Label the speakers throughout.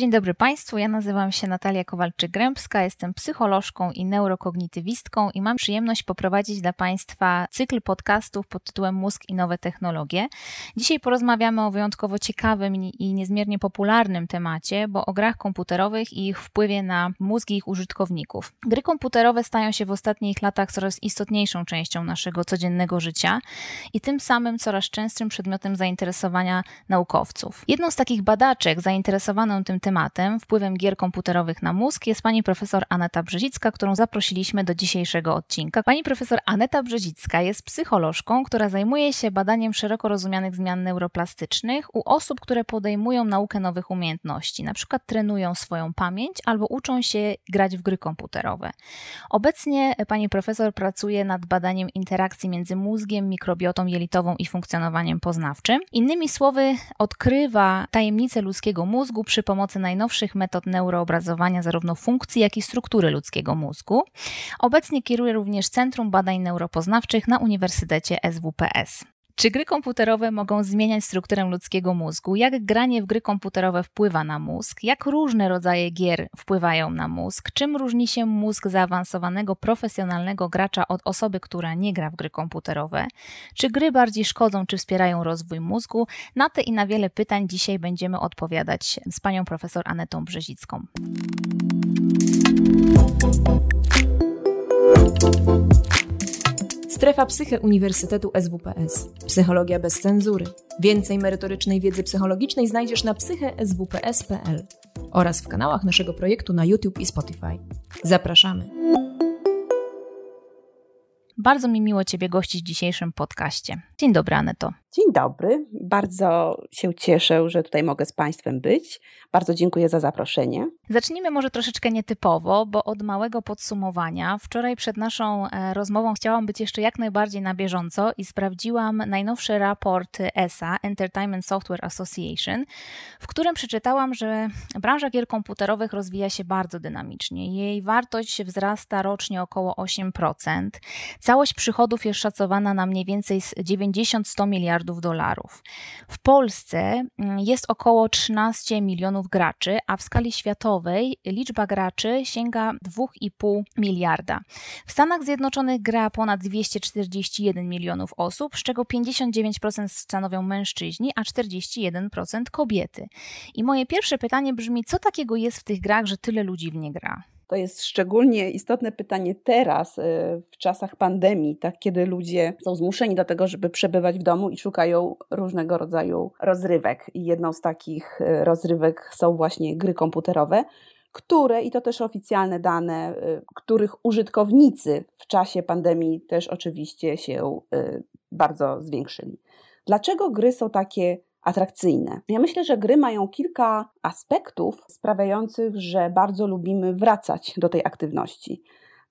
Speaker 1: Dzień dobry Państwu, ja nazywam się Natalia Kowalczyk-Grębska, jestem psycholożką i neurokognitywistką i mam przyjemność poprowadzić dla Państwa cykl podcastów pod tytułem Mózg i nowe technologie. Dzisiaj porozmawiamy o wyjątkowo ciekawym i niezmiernie popularnym temacie, bo o grach komputerowych i ich wpływie na mózgi ich użytkowników. Gry komputerowe stają się w ostatnich latach coraz istotniejszą częścią naszego codziennego życia i tym samym coraz częstszym przedmiotem zainteresowania naukowców. Jedną z takich badaczek zainteresowaną tym tematem, wpływem gier komputerowych na mózg, jest pani profesor Aneta Brzezicka, którą zaprosiliśmy do dzisiejszego odcinka. Pani profesor Aneta Brzezicka jest psycholożką, która zajmuje się badaniem szeroko rozumianych zmian neuroplastycznych u osób, które podejmują naukę nowych umiejętności, na przykład trenują swoją pamięć albo uczą się grać w gry komputerowe. Obecnie pani profesor pracuje nad badaniem interakcji między mózgiem, mikrobiotą jelitową i funkcjonowaniem poznawczym. Innymi słowy, odkrywa tajemnice ludzkiego mózgu przy pomocy najnowszych metod neuroobrazowania zarówno funkcji, jak i struktury ludzkiego mózgu. Obecnie kieruje również Centrum Badań Neuropoznawczych na Uniwersytecie SWPS. Czy gry komputerowe mogą zmieniać strukturę ludzkiego mózgu? Jak granie w gry komputerowe wpływa na mózg? Jak różne rodzaje gier wpływają na mózg? Czym różni się mózg zaawansowanego profesjonalnego gracza od osoby, która nie gra w gry komputerowe? Czy gry bardziej szkodzą, czy wspierają rozwój mózgu? Na te i na wiele pytań dzisiaj będziemy odpowiadać z panią profesor Anetą Brzezicką.
Speaker 2: Strefa Psyche Uniwersytetu SWPS. Psychologia bez cenzury. Więcej merytorycznej wiedzy psychologicznej znajdziesz na psycheswps.pl oraz w kanałach naszego projektu na YouTube i Spotify. Zapraszamy.
Speaker 1: Bardzo mi miło Ciebie gościć w dzisiejszym podcaście. Dzień dobry, Aneto.
Speaker 3: Dzień dobry. Bardzo się cieszę, że tutaj mogę z Państwem być. Bardzo dziękuję za zaproszenie.
Speaker 1: Zacznijmy może troszeczkę nietypowo, bo od małego podsumowania. Wczoraj przed naszą e, rozmową chciałam być jeszcze jak najbardziej na bieżąco i sprawdziłam najnowszy raport ESA, Entertainment Software Association, w którym przeczytałam, że branża gier komputerowych rozwija się bardzo dynamicznie. Jej wartość wzrasta rocznie około 8%. Całość przychodów jest szacowana na mniej więcej 90-100 miliardów dolarów. W Polsce mm, jest około 13 milionów graczy, a w skali światowej liczba graczy sięga 2,5 miliarda. W Stanach Zjednoczonych gra ponad 241 milionów osób, z czego 59% stanowią mężczyźni, a 41% kobiety. I moje pierwsze pytanie brzmi, co takiego jest w tych grach, że tyle ludzi w nie gra?
Speaker 3: To jest szczególnie istotne pytanie teraz, y, w czasach pandemii, tak, kiedy ludzie są zmuszeni do tego, żeby przebywać w domu i szukają różnego rodzaju rozrywek. I jedną z takich y, rozrywek są właśnie gry komputerowe, które, i to też oficjalne dane, y, których użytkownicy w czasie pandemii też oczywiście się bardzo zwiększyli. Dlaczego gry są takie atrakcyjne. Ja myślę, że gry mają kilka aspektów sprawiających, że bardzo lubimy wracać do tej aktywności.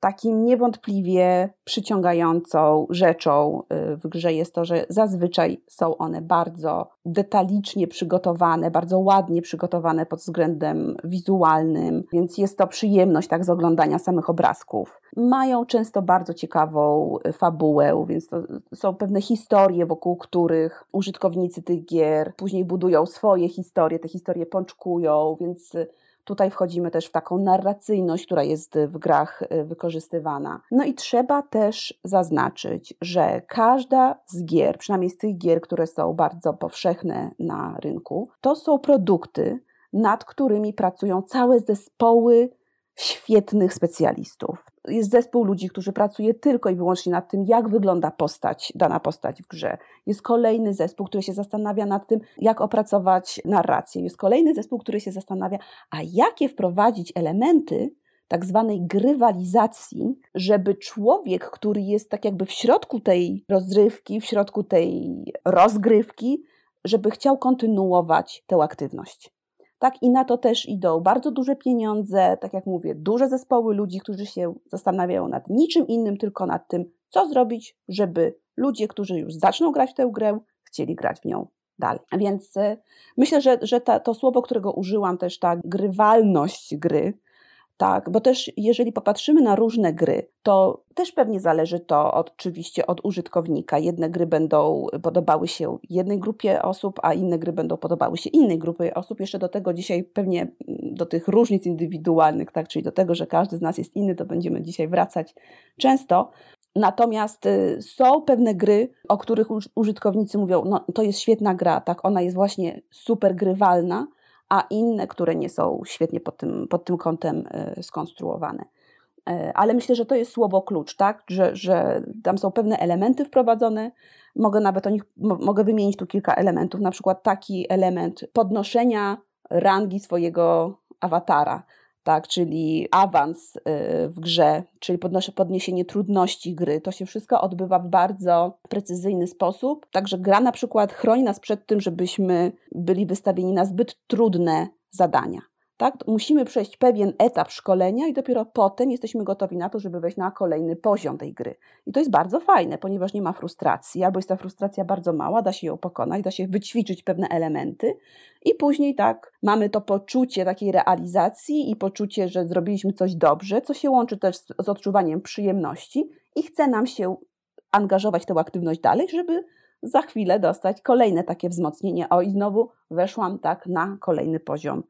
Speaker 3: Takim niewątpliwie przyciągającą rzeczą y, w grze jest to, że zazwyczaj są one bardzo detalicznie przygotowane, bardzo ładnie przygotowane pod względem wizualnym, więc jest to przyjemność tak z oglądania samych obrazków. Mają często bardzo ciekawą y, fabułę, więc to są pewne historie, wokół których użytkownicy tych gier później budują swoje historie, te historie pączkują, więc y, Tutaj wchodzimy też w taką narracyjność, która jest w grach y, wykorzystywana. No i trzeba też zaznaczyć, że każda z gier, przynajmniej z tych gier, które są bardzo powszechne na rynku, to są produkty, nad którymi pracują całe zespoły świetnych specjalistów. Jest zespół ludzi, którzy pracuje tylko i wyłącznie nad tym, jak wygląda postać, dana postać w grze. Jest kolejny zespół, który się zastanawia nad tym, jak opracować narrację. Jest kolejny zespół, który się zastanawia, a jakie wprowadzić elementy, tak zwanej grywalizacji, żeby człowiek, który jest tak jakby w środku tej rozrywki, w środku tej rozgrywki, żeby chciał kontynuować tę aktywność tak? I na to też idą bardzo duże pieniądze, tak jak mówię, duże zespoły ludzi, którzy się zastanawiają nad niczym innym, tylko nad tym, co zrobić, żeby ludzie, którzy już zaczną grać w tę grę, chcieli grać w nią dalej. Więc e, myślę, że, że ta, to słowo, którego użyłam, też ta grywalność gry, tak, bo też jeżeli popatrzymy na różne gry, to też pewnie zależy to od, oczywiście od użytkownika. Jedne gry będą podobały się jednej grupie osób, a inne gry będą podobały się innej grupie osób. Jeszcze do tego dzisiaj pewnie do tych różnic indywidualnych, tak, czyli do tego, że każdy z nas jest inny, to będziemy dzisiaj wracać często. Natomiast y, są pewne gry, o których użytkownicy mówią, no to jest świetna gra, tak, ona jest właśnie super grywalna, a inne, które nie są świetnie pod tym, pod tym kątem y, skonstruowane. Y, ale myślę, że to jest słowo klucz, tak? że, że tam są pewne elementy wprowadzone. Mogę nawet o nich, mogę wymienić tu kilka elementów, na przykład taki element podnoszenia rangi swojego awatara tak, czyli awans y, w grze, czyli podniesienie trudności gry. To się wszystko odbywa w bardzo precyzyjny sposób. Także gra na przykład chroni nas przed tym, żebyśmy byli wystawieni na zbyt trudne zadania. Tak? Musimy przejść pewien etap szkolenia i dopiero potem jesteśmy gotowi na to, żeby wejść na kolejny poziom tej gry. I to jest bardzo fajne, ponieważ nie ma frustracji, albo jest ta frustracja bardzo mała, da się ją pokonać, da się wyćwiczyć pewne elementy i później tak mamy to poczucie takiej realizacji i poczucie, że zrobiliśmy coś dobrze, co się łączy też z, z odczuwaniem przyjemności i chce nam się angażować w tę aktywność dalej, żeby za chwilę dostać kolejne takie wzmocnienie. O i znowu weszłam tak na kolejny poziom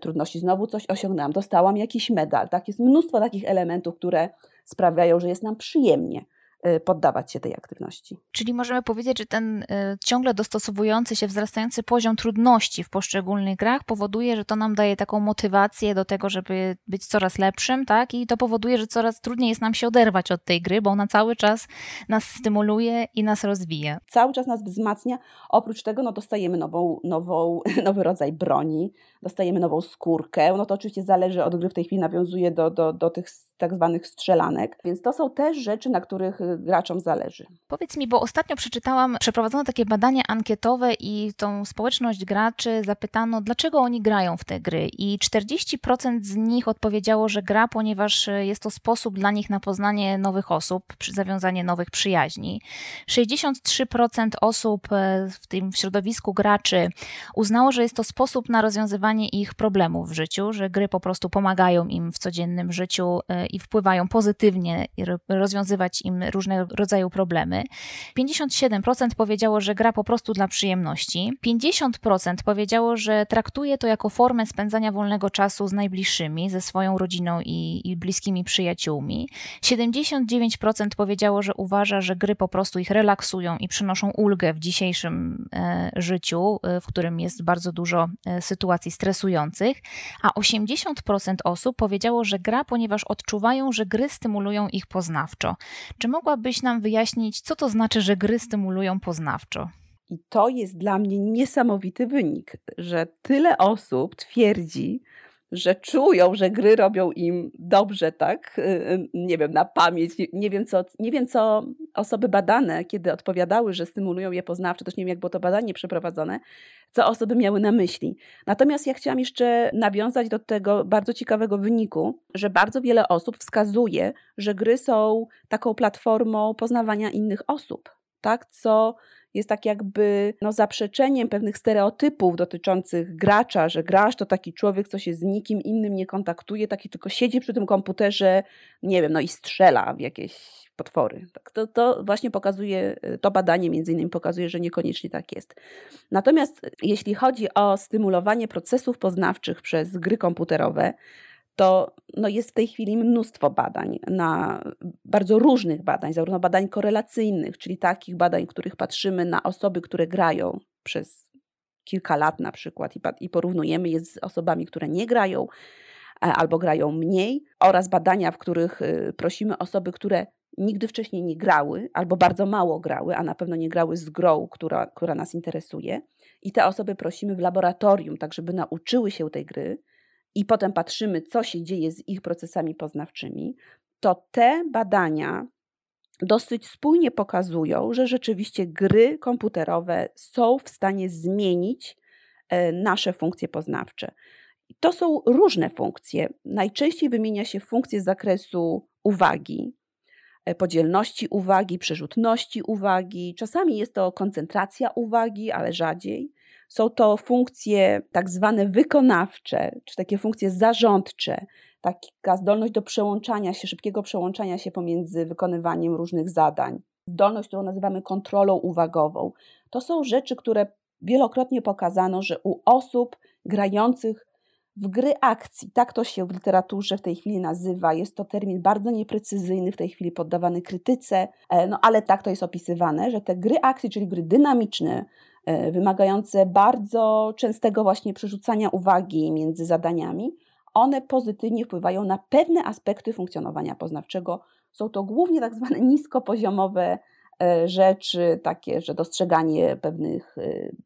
Speaker 3: trudności. Znowu coś osiągnęłam, dostałam jakiś medal. Tak? Jest mnóstwo takich elementów, które sprawiają, że jest nam przyjemnie. Y, poddawać się tej aktywności.
Speaker 1: Czyli możemy powiedzieć, że ten y, ciągle dostosowujący się, wzrastający poziom trudności w poszczególnych grach powoduje, że to nam daje taką motywację do tego, żeby być coraz lepszym, tak? I to powoduje, że coraz trudniej jest nam się oderwać od tej gry, bo ona cały czas nas stymuluje i nas rozwija.
Speaker 3: Cały czas nas wzmacnia. Oprócz tego no, dostajemy nową, nową, nowy rodzaj broni, dostajemy nową skórkę. No to oczywiście zależy od gry, w tej chwili nawiązuje do, do, do tych tak zwanych strzelanek. Więc to są też rzeczy, na których graczom zależy.
Speaker 1: Powiedz mi, bo ostatnio przeczytałam, przeprowadzono takie badanie ankietowe i tą społeczność graczy zapytano, dlaczego oni grają w te gry. I 40% z nich odpowiedziało, że gra, ponieważ jest to sposób dla nich na poznanie nowych osób, zawiązanie nowych przyjaźni. 63% osób e, w tym środowisku graczy uznało, że jest to sposób na rozwiązywanie ich problemów w życiu, że gry po prostu pomagają im w codziennym życiu e, i wpływają pozytywnie, rozwiązywać im różne rodzaju problemy. 57% powiedziało, że gra po prostu dla przyjemności. 50% powiedziało, że traktuje to jako formę spędzania wolnego czasu z najbliższymi, ze swoją rodziną i, i bliskimi przyjaciółmi. 79% powiedziało, że uważa, że gry po prostu ich relaksują i przynoszą ulgę w dzisiejszym e, życiu, e, w którym jest bardzo dużo e, sytuacji stresujących, a 80% osób powiedziało, że gra, ponieważ odczuwają, że gry stymulują ich poznawczo. Czy mogłabyś nam wyjaśnić, co to znaczy, że gry stymulują poznawczo?
Speaker 3: I to jest dla mnie niesamowity wynik, że tyle osób twierdzi, że czują, że gry robią im dobrze, tak? Y, y, nie wiem, na pamięć, nie wiem, co, nie wiem, co osoby badane, kiedy odpowiadały, że stymulują je poznawczo, też nie wiem, jak było to badanie przeprowadzone, co osoby miały na myśli. Natomiast ja chciałam jeszcze nawiązać do tego bardzo ciekawego wyniku, że bardzo wiele osób wskazuje, że gry są taką platformą poznawania innych osób, tak? Co jest tak jakby no, zaprzeczeniem pewnych stereotypów dotyczących gracza, że gracz to taki człowiek, co się z nikim innym nie kontaktuje, taki tylko siedzi przy tym komputerze, nie wiem, no i strzela w jakieś potwory. Tak, to, to właśnie pokazuje, to badanie między innymi pokazuje, że niekoniecznie tak jest. Natomiast jeśli chodzi o stymulowanie procesów poznawczych przez gry komputerowe, to no jest w tej chwili mnóstwo badań, na bardzo różnych badań, zarówno badań korelacyjnych, czyli takich badań, w których patrzymy na osoby, które grają przez kilka lat na przykład i, i porównujemy je z osobami, które nie grają e, albo grają mniej, oraz badania, w których y, prosimy osoby, które nigdy wcześniej nie grały albo bardzo mało grały, a na pewno nie grały z grą, która, która nas interesuje. I te osoby prosimy w laboratorium, tak żeby nauczyły się tej gry, i potem patrzymy, co się dzieje z ich procesami poznawczymi, to te badania dosyć spójnie pokazują, że rzeczywiście gry komputerowe są w stanie zmienić e, nasze funkcje poznawcze. To są różne funkcje. Najczęściej wymienia się funkcje z zakresu uwagi, e, podzielności uwagi, przerzutności uwagi. Czasami jest to koncentracja uwagi, ale rzadziej. Są to funkcje tak zwane wykonawcze, czy takie funkcje zarządcze, taka zdolność do przełączania się, szybkiego przełączania się pomiędzy wykonywaniem różnych zadań, zdolność, którą nazywamy kontrolą uwagową. To są rzeczy, które wielokrotnie pokazano, że u osób grających w gry akcji. Tak to się w literaturze w tej chwili nazywa. Jest to termin bardzo nieprecyzyjny, w tej chwili poddawany krytyce, e, no ale tak to jest opisywane, że te gry akcji, czyli gry dynamiczne, e, wymagające bardzo częstego właśnie przerzucania uwagi między zadaniami, one pozytywnie wpływają na pewne aspekty funkcjonowania poznawczego. Są to głównie tak zwane niskopoziomowe E, rzeczy, takie, że dostrzeganie pewnych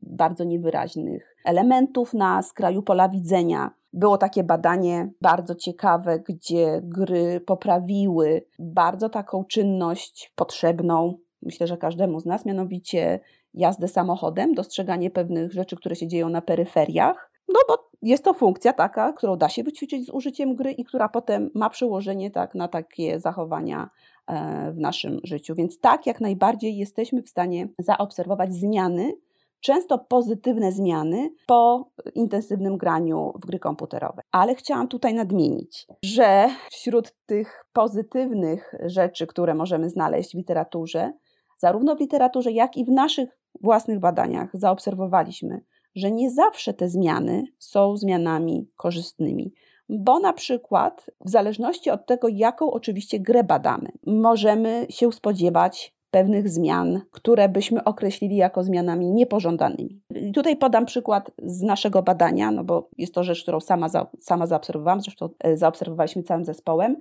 Speaker 3: bardzo niewyraźnych elementów na skraju pola widzenia. Było takie badanie bardzo ciekawe, gdzie gry poprawiły bardzo taką czynność potrzebną, myślę, że każdemu z nas, mianowicie jazdę samochodem, dostrzeganie pewnych rzeczy, które się dzieją na peryferiach. No bo jest to funkcja taka, którą da się wyćwiczyć z użyciem gry i która potem ma przełożenie tak na takie zachowania E, w naszym życiu. Więc tak, jak najbardziej jesteśmy w stanie zaobserwować zmiany, często pozytywne zmiany po intensywnym graniu w gry komputerowe. Ale chciałam tutaj nadmienić, że wśród tych pozytywnych rzeczy, które możemy znaleźć w literaturze, zarówno w literaturze, jak i w naszych własnych badaniach zaobserwowaliśmy, że nie zawsze te zmiany są zmianami korzystnymi bo na przykład w zależności od tego, jaką oczywiście grę badamy, możemy się spodziewać pewnych zmian, które byśmy określili jako zmianami niepożądanymi. Tutaj podam przykład z naszego badania, no bo jest to rzecz, którą sama, za, sama zaobserwowałam, zresztą e, zaobserwowaliśmy całym zespołem.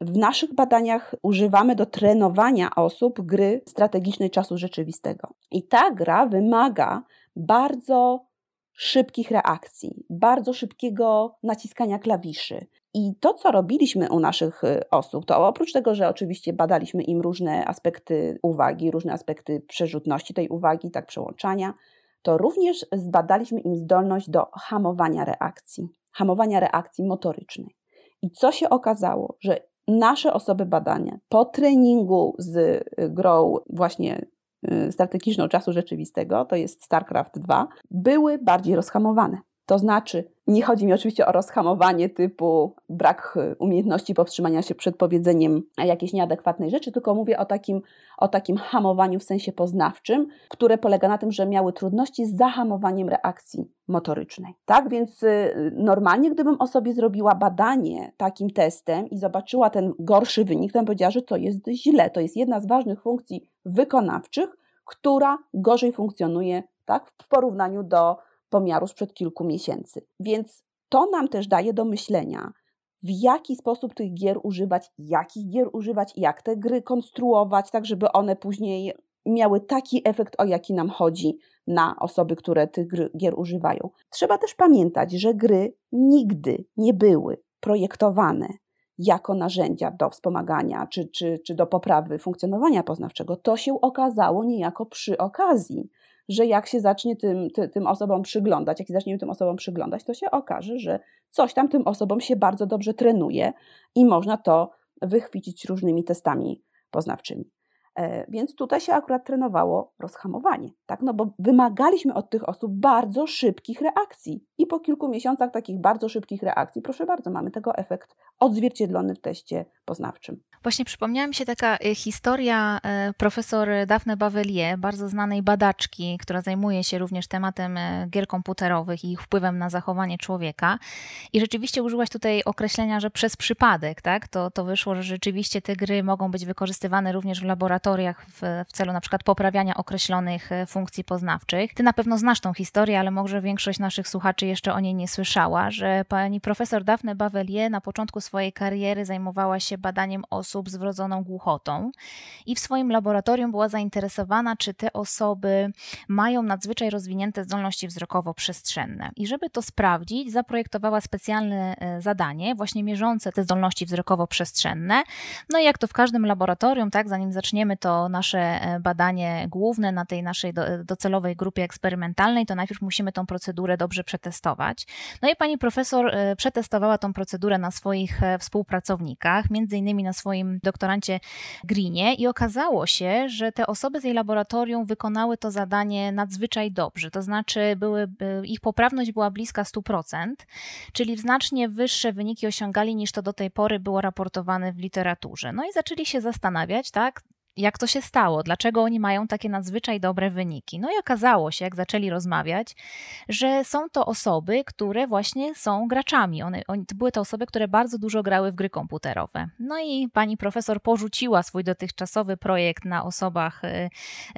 Speaker 3: W naszych badaniach używamy do trenowania osób gry strategicznej czasu rzeczywistego. I ta gra wymaga bardzo szybkich reakcji, bardzo szybkiego naciskania klawiszy. I to, co robiliśmy u naszych y, osób, to oprócz tego, że oczywiście badaliśmy im różne aspekty uwagi, różne aspekty przerzutności tej uwagi, tak przełączania, to również zbadaliśmy im zdolność do hamowania reakcji, hamowania reakcji motorycznej. I co się okazało, że nasze osoby badania po treningu z y, grą właśnie Y, strategiczną czasu rzeczywistego, to jest StarCraft 2, były bardziej rozhamowane. To znaczy, nie chodzi mi oczywiście o rozhamowanie typu brak y, umiejętności powstrzymania się przed powiedzeniem jakiejś nieadekwatnej rzeczy, tylko mówię o takim, o takim hamowaniu w sensie poznawczym, które polega na tym, że miały trudności z zahamowaniem reakcji motorycznej. Tak więc y, normalnie, gdybym o sobie zrobiła badanie takim testem i zobaczyła ten gorszy wynik, to bym powiedziała, że to jest źle. To jest jedna z ważnych funkcji wykonawczych, która gorzej funkcjonuje tak, w porównaniu do pomiaru sprzed kilku miesięcy. Więc to nam też daje do myślenia, w jaki sposób tych gier używać, jakich gier używać, jak te gry konstruować, tak żeby one później miały taki efekt, o jaki nam chodzi na osoby, które tych gier używają. Trzeba też pamiętać, że gry nigdy nie były projektowane jako narzędzia do wspomagania czy, czy, czy do poprawy funkcjonowania poznawczego. To się okazało niejako przy okazji że jak się zacznie tym, ty, tym osobom przyglądać, jak się zaczniemy tym osobom przyglądać, to się okaże, że coś tam tym osobom się bardzo dobrze trenuje i można to wychwycić różnymi testami poznawczymi. E, więc tutaj się akurat trenowało rozhamowanie, tak? No bo wymagaliśmy od tych osób bardzo szybkich reakcji. I po kilku miesiącach takich bardzo szybkich reakcji, proszę bardzo, mamy tego efekt odzwierciedlony w teście poznawczym.
Speaker 1: Właśnie przypomniała mi się taka y, historia y, profesor Daphne Bavelier, bardzo znanej badaczki, która zajmuje się również tematem y, gier komputerowych i ich wpływem na zachowanie człowieka. I rzeczywiście użyłaś tutaj określenia, że przez przypadek, tak? To, to wyszło, że rzeczywiście te gry mogą być wykorzystywane również w laboratoriach w, w celu na przykład poprawiania określonych funkcji poznawczych. Ty na pewno znasz tą historię, ale może większość naszych słuchaczy jeszcze o niej nie słyszała, że pani profesor Daphne Bavelier na początku swojej kariery zajmowała się badaniem osób z wrodzoną głuchotą i w swoim laboratorium była zainteresowana, czy te osoby mają nadzwyczaj rozwinięte zdolności wzrokowo-przestrzenne. I żeby to sprawdzić, zaprojektowała specjalne e, zadanie, właśnie mierzące te zdolności wzrokowo-przestrzenne. No i jak to w każdym laboratorium, tak, zanim zaczniemy to nasze e, badanie główne na tej naszej docelowej grupie eksperymentalnej, to najpierw musimy tą procedurę dobrze przetestować. No i pani profesor e, przetestowała tą procedurę na swoich współpracownikach, między innymi na swoim doktorancie Greenie i okazało się, że te osoby z jej laboratorium wykonały to zadanie nadzwyczaj dobrze, to znaczy były, ich poprawność była bliska 100%, czyli znacznie wyższe wyniki osiągali niż to do tej pory było raportowane w literaturze. No i zaczęli się zastanawiać, tak, jak to się stało, dlaczego oni mają takie nadzwyczaj dobre wyniki. No i okazało się, jak zaczęli rozmawiać, że są to osoby, które właśnie są graczami. One, były to osoby, które bardzo dużo grały w gry komputerowe. No i pani profesor porzuciła swój dotychczasowy projekt na osobach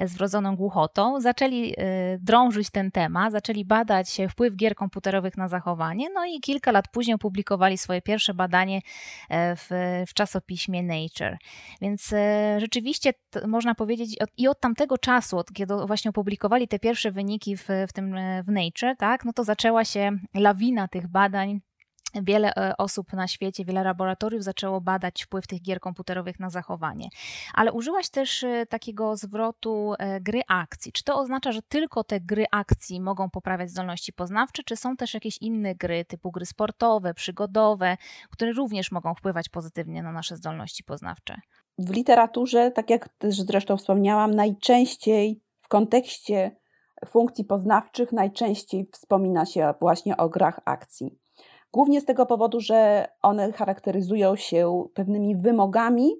Speaker 1: z wrodzoną głuchotą. Zaczęli drążyć ten temat, zaczęli badać wpływ gier komputerowych na zachowanie, no i kilka lat później opublikowali swoje pierwsze badanie w, w czasopiśmie Nature. Więc rzeczywiście można powiedzieć, i od tamtego czasu, od kiedy właśnie opublikowali te pierwsze wyniki w, w tym w Nature, tak, no to zaczęła się lawina tych badań Wiele e, osób na świecie, wiele laboratoriów zaczęło badać wpływ tych gier komputerowych na zachowanie. Ale użyłaś też e, takiego zwrotu e, gry akcji. Czy to oznacza, że tylko te gry akcji mogą poprawiać zdolności poznawcze, czy są też jakieś inne gry, typu gry sportowe, przygodowe, które również mogą wpływać pozytywnie na nasze zdolności poznawcze?
Speaker 3: W literaturze, tak jak też zresztą wspomniałam, najczęściej w kontekście funkcji poznawczych najczęściej wspomina się właśnie o grach akcji. Głównie z tego powodu, że one charakteryzują się pewnymi wymogami,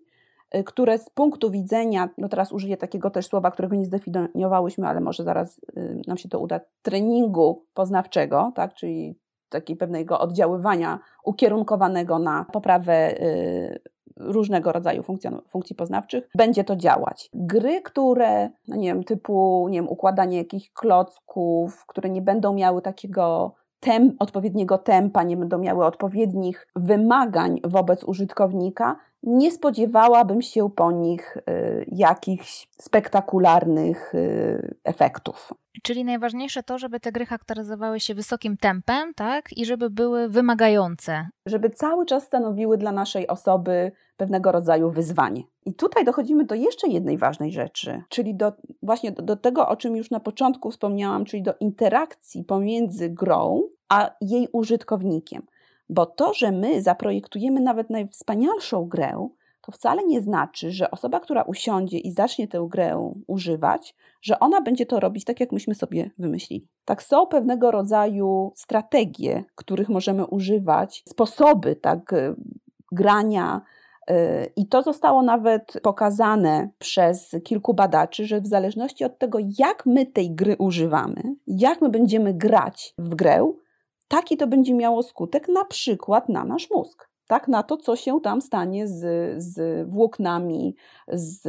Speaker 3: y, które z punktu widzenia, no teraz użyję takiego też słowa, którego nie zdefiniowałyśmy, ale może zaraz y, nam się to uda, treningu poznawczego, tak, czyli takiego pewnego oddziaływania ukierunkowanego na poprawę y, różnego rodzaju funkcji poznawczych, będzie to działać. Gry, które, no nie wiem, typu nie wiem, układanie jakichś klocków, które nie będą miały takiego tem, odpowiedniego tempa, nie będą miały odpowiednich wymagań wobec użytkownika, nie spodziewałabym się po nich y, jakichś spektakularnych y, efektów.
Speaker 1: Czyli najważniejsze to, żeby te gry charakteryzowały się wysokim tempem, tak? I żeby były wymagające.
Speaker 3: Żeby cały czas stanowiły dla naszej osoby pewnego rodzaju wyzwanie. I tutaj dochodzimy do jeszcze jednej ważnej rzeczy, czyli do, właśnie do, do tego, o czym już na początku wspomniałam, czyli do interakcji pomiędzy grą a jej użytkownikiem. Bo to, że my zaprojektujemy nawet najwspanialszą grę, to wcale nie znaczy, że osoba, która usiądzie i zacznie tę grę używać, że ona będzie to robić tak, jak myśmy sobie wymyślili. Tak, są pewnego rodzaju strategie, których możemy używać, sposoby tak, grania, i to zostało nawet pokazane przez kilku badaczy, że w zależności od tego, jak my tej gry używamy, jak my będziemy grać w grę, taki to będzie miało skutek na przykład na nasz mózg. Tak, na to, co się tam stanie z, z włóknami, z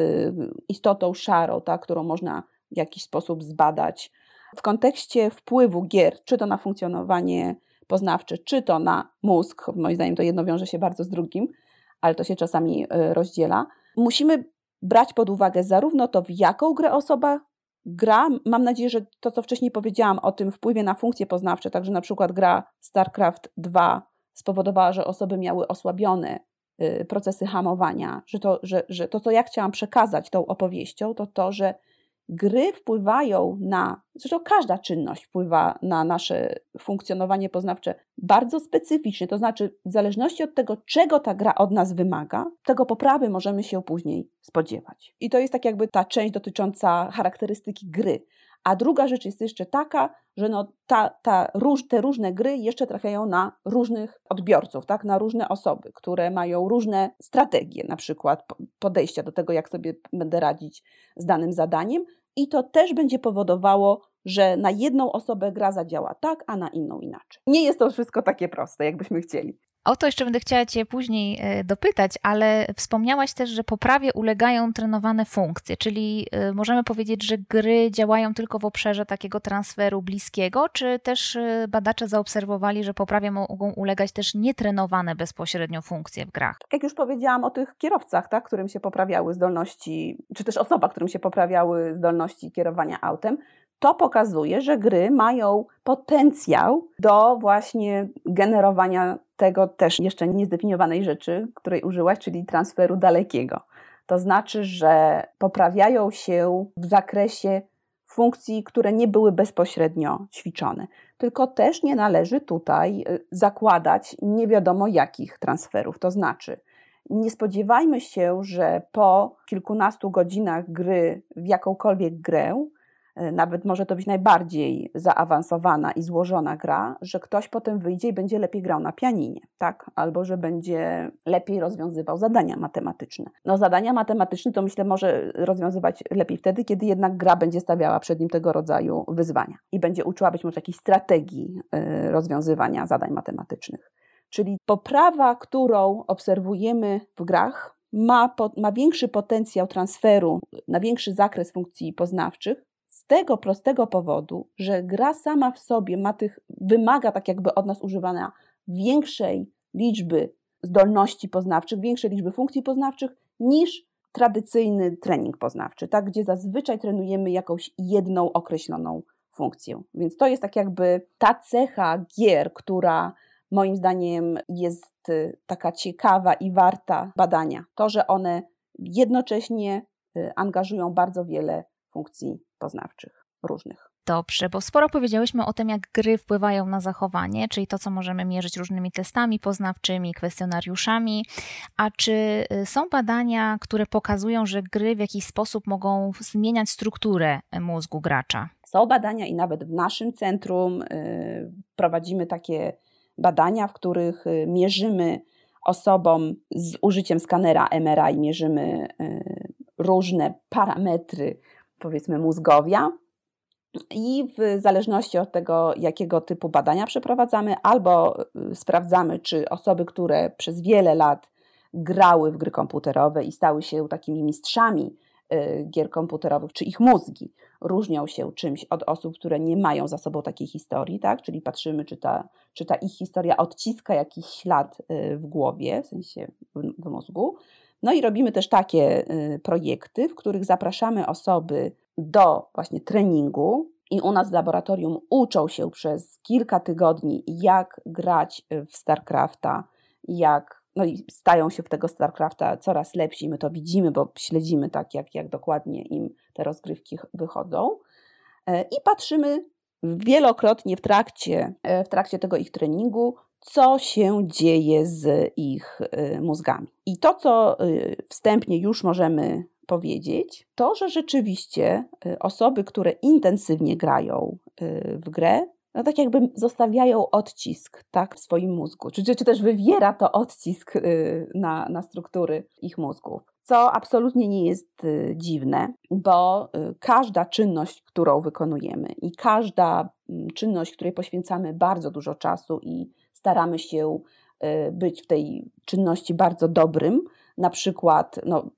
Speaker 3: istotą szarą, tak, którą można w jakiś sposób zbadać. W kontekście wpływu gier, czy to na funkcjonowanie poznawcze, czy to na mózg, moim zdaniem to jedno wiąże się bardzo z drugim, ale to się czasami y, rozdziela. Musimy brać pod uwagę zarówno to, w jaką grę osoba gra. Mam nadzieję, że to, co wcześniej powiedziałam o tym wpływie na funkcje poznawcze, także na przykład gra StarCraft 2 spowodowała, że osoby miały osłabione y, procesy hamowania, że to, że, że to, co ja chciałam przekazać tą opowieścią, to to, że gry wpływają na, zresztą każda czynność wpływa na nasze funkcjonowanie poznawcze bardzo specyficznie, to znaczy w zależności od tego, czego ta gra od nas wymaga, tego poprawy możemy się później spodziewać. I to jest tak jakby ta część dotycząca charakterystyki gry. A druga rzecz jest jeszcze taka, że no ta, ta te różne gry jeszcze trafiają na różnych odbiorców, tak? na różne osoby, które mają różne strategie, na przykład podejścia do tego, jak sobie będę radzić z danym zadaniem, i to też będzie powodowało, że na jedną osobę gra zadziała tak, a na inną inaczej. Nie jest to wszystko takie proste, jakbyśmy chcieli.
Speaker 1: O to jeszcze będę chciała Cię później e, dopytać, ale wspomniałaś też, że poprawie ulegają trenowane funkcje, czyli e, możemy powiedzieć, że gry działają tylko w obszarze takiego transferu bliskiego, czy też e, badacze zaobserwowali, że poprawie mogą ulegać też nietrenowane bezpośrednio funkcje w grach?
Speaker 3: Tak jak już powiedziałam o tych kierowcach, tak, którym się poprawiały zdolności, czy też osoba, którym się poprawiały zdolności kierowania autem, to pokazuje, że gry mają potencjał do właśnie generowania tego też jeszcze niezdefiniowanej rzeczy, której użyłaś, czyli transferu dalekiego. To znaczy, że poprawiają się w zakresie funkcji, które nie były bezpośrednio ćwiczone. Tylko też nie należy tutaj y, zakładać nie wiadomo jakich transferów. To znaczy, nie spodziewajmy się, że po kilkunastu godzinach gry w jakąkolwiek grę nawet może to być najbardziej zaawansowana i złożona gra, że ktoś potem wyjdzie i będzie lepiej grał na pianinie, tak? Albo że będzie lepiej rozwiązywał zadania matematyczne. No zadania matematyczne to myślę może rozwiązywać lepiej wtedy, kiedy jednak gra będzie stawiała przed nim tego rodzaju wyzwania i będzie uczyła być może jakiejś strategii e, rozwiązywania zadań matematycznych. Czyli poprawa, którą obserwujemy w grach, ma, po, ma większy potencjał transferu na większy zakres funkcji poznawczych z tego prostego powodu, że gra sama w sobie ma tych, wymaga tak jakby od nas używania większej liczby zdolności poznawczych, większej liczby funkcji poznawczych niż tradycyjny trening poznawczy, tak, gdzie zazwyczaj trenujemy jakąś jedną określoną funkcję. Więc to jest tak jakby ta cecha gier, która moim zdaniem jest y, taka ciekawa i warta badania. To, że one jednocześnie y, angażują bardzo wiele funkcji poznawczych różnych.
Speaker 1: Dobrze, bo sporo powiedziałyśmy o tym, jak gry wpływają na zachowanie, czyli to, co możemy mierzyć różnymi testami poznawczymi, kwestionariuszami. A czy y, są badania, które pokazują, że gry w jakiś sposób mogą zmieniać strukturę mózgu gracza?
Speaker 3: Są badania i nawet w naszym centrum prowadzimy takie badania, w których y, mierzymy osobom z użyciem skanera MRI, mierzymy y, różne parametry, powiedzmy, mózgowia. I w zależności od tego, jakiego typu badania przeprowadzamy, albo y, sprawdzamy, czy osoby, które przez wiele lat grały w gry komputerowe i stały się takimi mistrzami gier komputerowych, czy ich mózgi różnią się czymś od osób, które nie mają za sobą takiej historii, tak? Czyli patrzymy, czy ta, czy ta ich historia odciska jakiś ślad y, w głowie, w sensie w, w mózgu. No i robimy też takie y, projekty, w których zapraszamy osoby do właśnie treningu i u nas w laboratorium uczą się przez kilka tygodni, jak grać w StarCrafta, jak no i stają się w tego StarCrafta coraz lepsi. My to widzimy, bo śledzimy tak, jak, jak dokładnie im te rozgrywki wychodzą. E, I patrzymy wielokrotnie w trakcie, e, w trakcie tego ich treningu, co się dzieje z ich e, mózgami. I to, co wstępnie już możemy powiedzieć, to, że rzeczywiście osoby, które intensywnie grają w grę, no tak jakby zostawiają odcisk tak, w swoim mózgu, czy, czy, też wywiera to odcisk y, na, na struktury ich mózgów. Co absolutnie nie jest y, dziwne, bo y, każda czynność, którą wykonujemy i każda mm, czynność, której poświęcamy bardzo dużo czasu i staramy się być w tej czynności bardzo dobrym, na przykład no,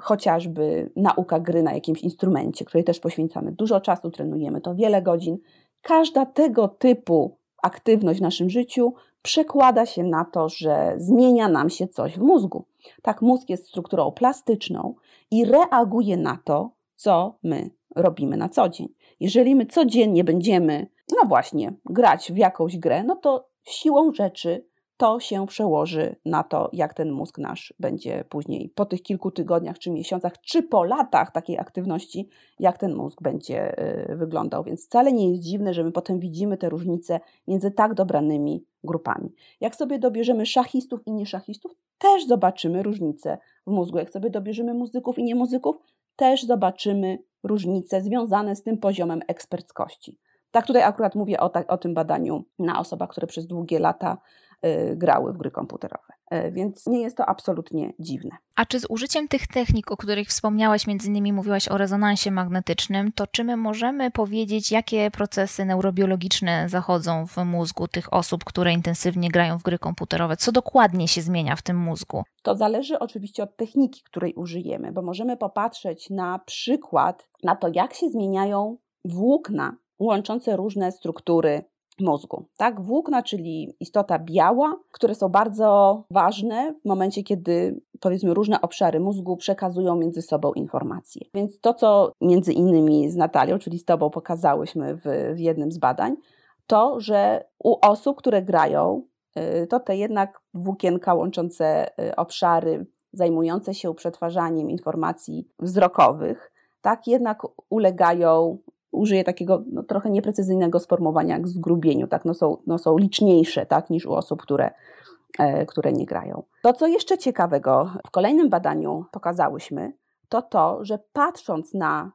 Speaker 3: chociażby nauka gry na jakimś instrumencie, której też poświęcamy dużo czasu, trenujemy to wiele godzin, Każda tego typu aktywność w naszym życiu przekłada się na to, że zmienia nam się coś w mózgu. Tak, mózg jest strukturą plastyczną i reaguje na to, co my robimy na co dzień. Jeżeli my codziennie będziemy, no właśnie, grać w jakąś grę, no to siłą rzeczy to się przełoży na to, jak ten mózg nasz będzie później po tych kilku tygodniach, czy miesiącach, czy po latach takiej aktywności, jak ten mózg będzie y, wyglądał. Więc wcale nie jest dziwne, że my potem widzimy te różnice między tak dobranymi grupami. Jak sobie dobierzemy szachistów i nieszachistów, też zobaczymy różnice w mózgu. Jak sobie dobierzemy muzyków i niemuzyków, też zobaczymy różnice związane z tym poziomem eksperckości. Tak tutaj akurat mówię o, ta, o tym badaniu na osobach, które przez długie lata Y, grały w gry komputerowe. Y, więc nie jest to absolutnie dziwne.
Speaker 1: A czy z użyciem tych technik, o których wspomniałaś, między innymi mówiłaś o rezonansie magnetycznym, to czy my możemy powiedzieć, jakie procesy neurobiologiczne zachodzą w mózgu tych osób, które intensywnie grają w gry komputerowe? Co dokładnie się zmienia w tym mózgu?
Speaker 3: To zależy oczywiście od techniki, której użyjemy, bo możemy popatrzeć na przykład na to, jak się zmieniają włókna łączące różne struktury mózgu. Tak? Włókna, czyli istota biała, które są bardzo ważne w momencie, kiedy powiedzmy różne obszary mózgu przekazują między sobą informacje. Więc to, co między innymi z Natalią, czyli z Tobą pokazałyśmy w, w jednym z badań, to, że u osób, które grają, y, to te jednak włókienka łączące y, obszary zajmujące się przetwarzaniem informacji wzrokowych, tak jednak ulegają użyję takiego no, trochę nieprecyzyjnego sformułowania jak zgrubieniu, tak, no są, no są liczniejsze, tak, niż u osób, które, e, które nie grają. To, co jeszcze ciekawego w kolejnym badaniu pokazałyśmy, to to, że patrząc na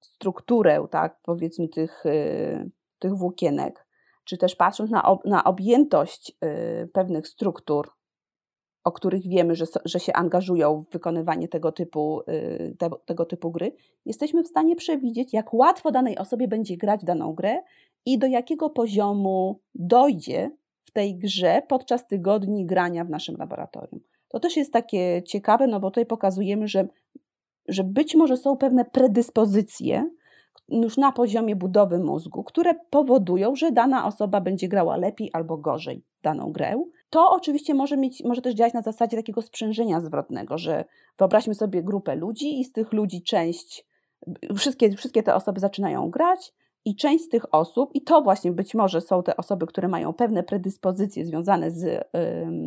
Speaker 3: strukturę, tak, powiedzmy tych, y, tych włókienek, czy też patrząc na, ob, na objętość y, pewnych struktur, o których wiemy, że, że się angażują w wykonywanie tego typu, y, te, tego typu gry, jesteśmy w stanie przewidzieć, jak łatwo danej osobie będzie grać daną grę i do jakiego poziomu dojdzie w tej grze podczas tygodni grania w naszym laboratorium. To też jest takie ciekawe, no bo tutaj pokazujemy, że, że być może są pewne predyspozycje już na poziomie budowy mózgu, które powodują, że dana osoba będzie grała lepiej albo gorzej daną grę. To oczywiście może, mieć, może też działać na zasadzie takiego sprzężenia zwrotnego, że wyobraźmy sobie grupę ludzi i z tych ludzi część, wszystkie, wszystkie te osoby zaczynają grać, i część z tych osób, i to właśnie być może są te osoby, które mają pewne predyspozycje związane z,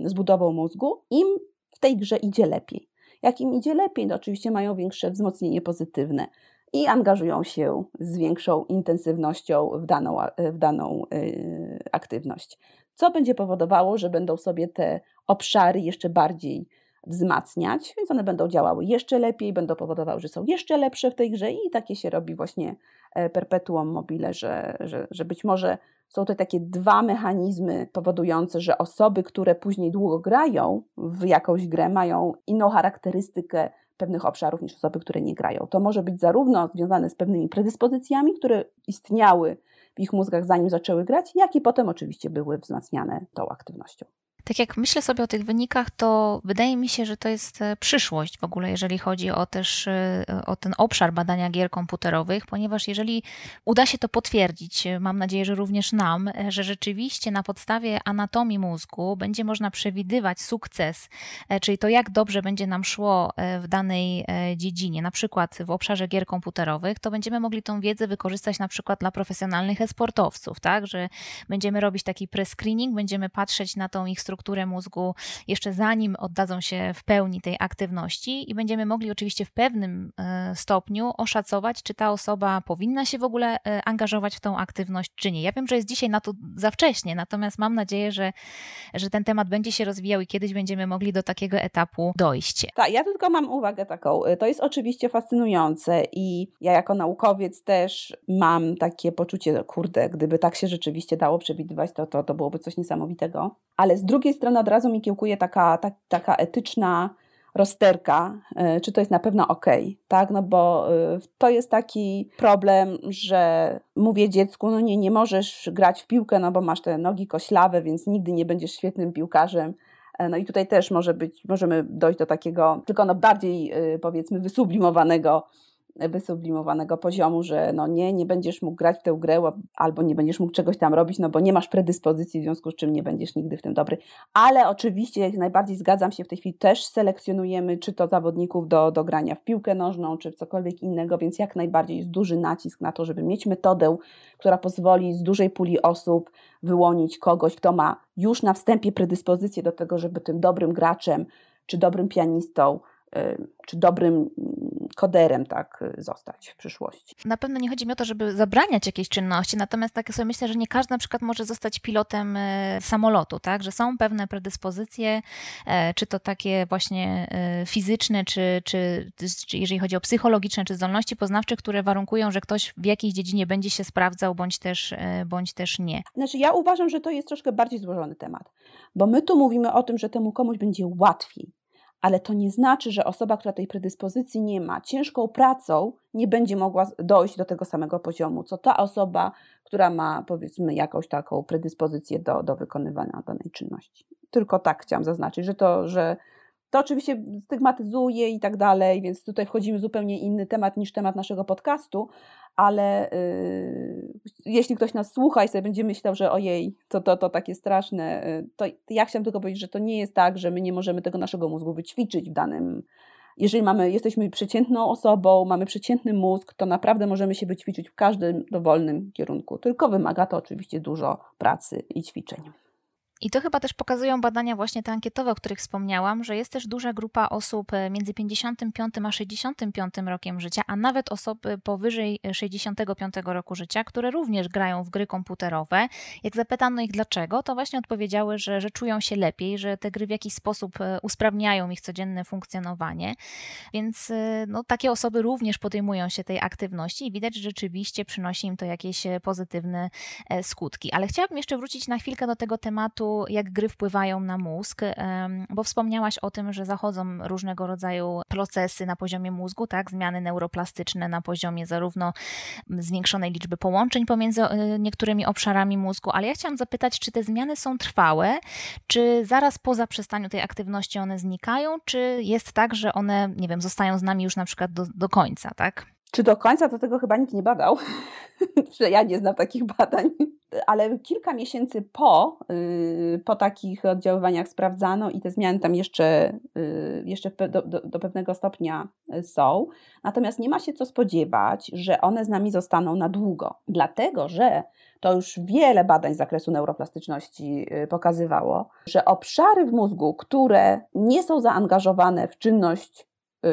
Speaker 3: z budową mózgu, im w tej grze idzie lepiej. Jak im idzie lepiej, to oczywiście mają większe wzmocnienie pozytywne i angażują się z większą intensywnością w daną, w daną y, aktywność. Co będzie powodowało, że będą sobie te obszary jeszcze bardziej wzmacniać, więc one będą działały jeszcze lepiej, będą powodowały, że są jeszcze lepsze w tej grze i takie się robi właśnie e, perpetuum mobile, że, że, że być może są to takie dwa mechanizmy powodujące, że osoby, które później długo grają w jakąś grę, mają inną charakterystykę pewnych obszarów niż osoby, które nie grają. To może być zarówno związane z pewnymi predyspozycjami, które istniały w ich mózgach zanim zaczęły grać, jak i potem oczywiście były wzmacniane tą aktywnością.
Speaker 1: Tak jak myślę sobie o tych wynikach, to wydaje mi się, że to jest e, przyszłość w ogóle, jeżeli chodzi o też e, o ten obszar badania gier komputerowych, ponieważ jeżeli uda się to potwierdzić, e, mam nadzieję, że również nam, że rzeczywiście na podstawie anatomii mózgu będzie można przewidywać sukces, czyli to jak dobrze będzie nam szło w danej dziedzinie, na przykład w obszarze gier komputerowych, to będziemy mogli tą wiedzę wykorzystać na przykład dla profesjonalnych e-sportowców, tak, że będziemy robić taki pre-screening, będziemy patrzeć na tą ich strukturę strukturę mózgu jeszcze zanim oddadzą się w pełni tej aktywności i będziemy mogli oczywiście w pewnym e, stopniu oszacować, czy ta osoba powinna się w ogóle e, angażować w tą aktywność, czy nie. Ja wiem, że jest dzisiaj na to za wcześnie, natomiast mam nadzieję, że, że ten temat będzie się rozwijał i kiedyś będziemy mogli do takiego etapu dojść.
Speaker 3: Tak, ja tylko mam uwagę taką. To jest oczywiście fascynujące i ja jako naukowiec też mam takie poczucie, kurde, gdyby tak się rzeczywiście dało przewidywać, to, to, to byłoby coś niesamowitego. Ale z drugiej drugiej strony od razu mi kiełkuje taka, ta, taka etyczna rozterka, e, czy to jest na pewno ok, tak? No bo e, to jest taki problem, że mówię dziecku, no nie, nie możesz grać w piłkę, no bo masz te nogi koślawe, więc nigdy nie będziesz świetnym piłkarzem. E, no i tutaj też może być, możemy dojść do takiego, tylko no bardziej powiedzmy wysublimowanego wysublimowanego poziomu, że no nie, nie będziesz mógł grać w tę grę albo nie będziesz mógł czegoś tam robić, no bo nie masz predyspozycji, w związku z czym nie będziesz nigdy w tym dobry. Ale oczywiście, jak najbardziej zgadzam się, w tej chwili też selekcjonujemy, czy to zawodników do, do grania w piłkę nożną, czy cokolwiek innego, więc jak najbardziej jest duży nacisk na to, żeby mieć metodę, która pozwoli z dużej puli osób wyłonić kogoś, kto ma już na wstępie predyspozycję do tego, żeby tym dobrym graczem, czy dobrym pianistą, czy dobrym koderem tak zostać w przyszłości.
Speaker 1: Na pewno nie chodzi mi o to, żeby zabraniać jakiejś czynności, natomiast tak sobie myślę, że nie każdy na przykład może zostać pilotem e, samolotu, tak, że są pewne predyspozycje, e, czy to takie właśnie e, fizyczne, czy, czy, czy jeżeli chodzi o psychologiczne, czy zdolności poznawcze, które warunkują, że ktoś w jakiejś dziedzinie będzie się sprawdzał, bądź też, bądź też nie.
Speaker 3: Znaczy ja uważam, że to jest troszkę bardziej złożony temat, bo my tu mówimy o tym, że temu komuś będzie łatwiej, ale to nie znaczy, że osoba, która tej predyspozycji nie ma, ciężką pracą nie będzie mogła dojść do tego samego poziomu, co ta osoba, która ma powiedzmy jakąś taką predyspozycję do, do wykonywania danej czynności. Tylko tak chciałam zaznaczyć, że to, że to oczywiście stygmatyzuje i tak dalej, więc tutaj wchodzimy w zupełnie inny temat niż temat naszego podcastu, ale yy, jeśli ktoś nas słucha i sobie będzie myślał, że ojej, to, to, to takie straszne, yy, to ja chciałam tylko powiedzieć, że to nie jest tak, że my nie możemy tego naszego mózgu wyćwiczyć w danym. Jeżeli mamy, jesteśmy przeciętną osobą, mamy przeciętny mózg, to naprawdę możemy się wyćwiczyć w każdym dowolnym kierunku. Tylko wymaga to oczywiście dużo pracy i ćwiczeń.
Speaker 1: I to chyba też pokazują badania właśnie te ankietowe, o których wspomniałam, że jest też duża grupa osób e, między 55 a 65 rokiem życia, a nawet osoby powyżej 65 roku życia, które również grają w gry komputerowe. Jak zapytano ich dlaczego, to właśnie odpowiedziały, że, że czują się lepiej, że te gry w jakiś sposób e, usprawniają ich codzienne funkcjonowanie. Więc e, no, takie osoby również podejmują się tej aktywności i widać, że rzeczywiście przynosi im to jakieś pozytywne skutki. Ale chciałabym jeszcze wrócić na chwilkę do tego tematu, jak gry wpływają na mózg, bo wspomniałaś o tym, że zachodzą różnego rodzaju procesy na poziomie mózgu, tak, zmiany neuroplastyczne na poziomie zarówno zwiększonej liczby połączeń pomiędzy e, niektórymi obszarami mózgu, ale ja chciałam zapytać, czy te zmiany są trwałe, czy zaraz po zaprzestaniu tej aktywności one znikają, czy jest tak, że one, nie wiem, zostają z nami już na przykład do, do końca, tak?
Speaker 3: Czy do końca to tego chyba nikt nie badał? ja nie znam takich badań, ale kilka miesięcy po, y, po takich oddziaływaniach sprawdzano i te zmiany tam jeszcze, y, jeszcze do, do, do pewnego stopnia są. Natomiast nie ma się co spodziewać, że one z nami zostaną na długo, dlatego że to już wiele badań z zakresu neuroplastyczności y, pokazywało, że obszary w mózgu, które nie są zaangażowane w czynność,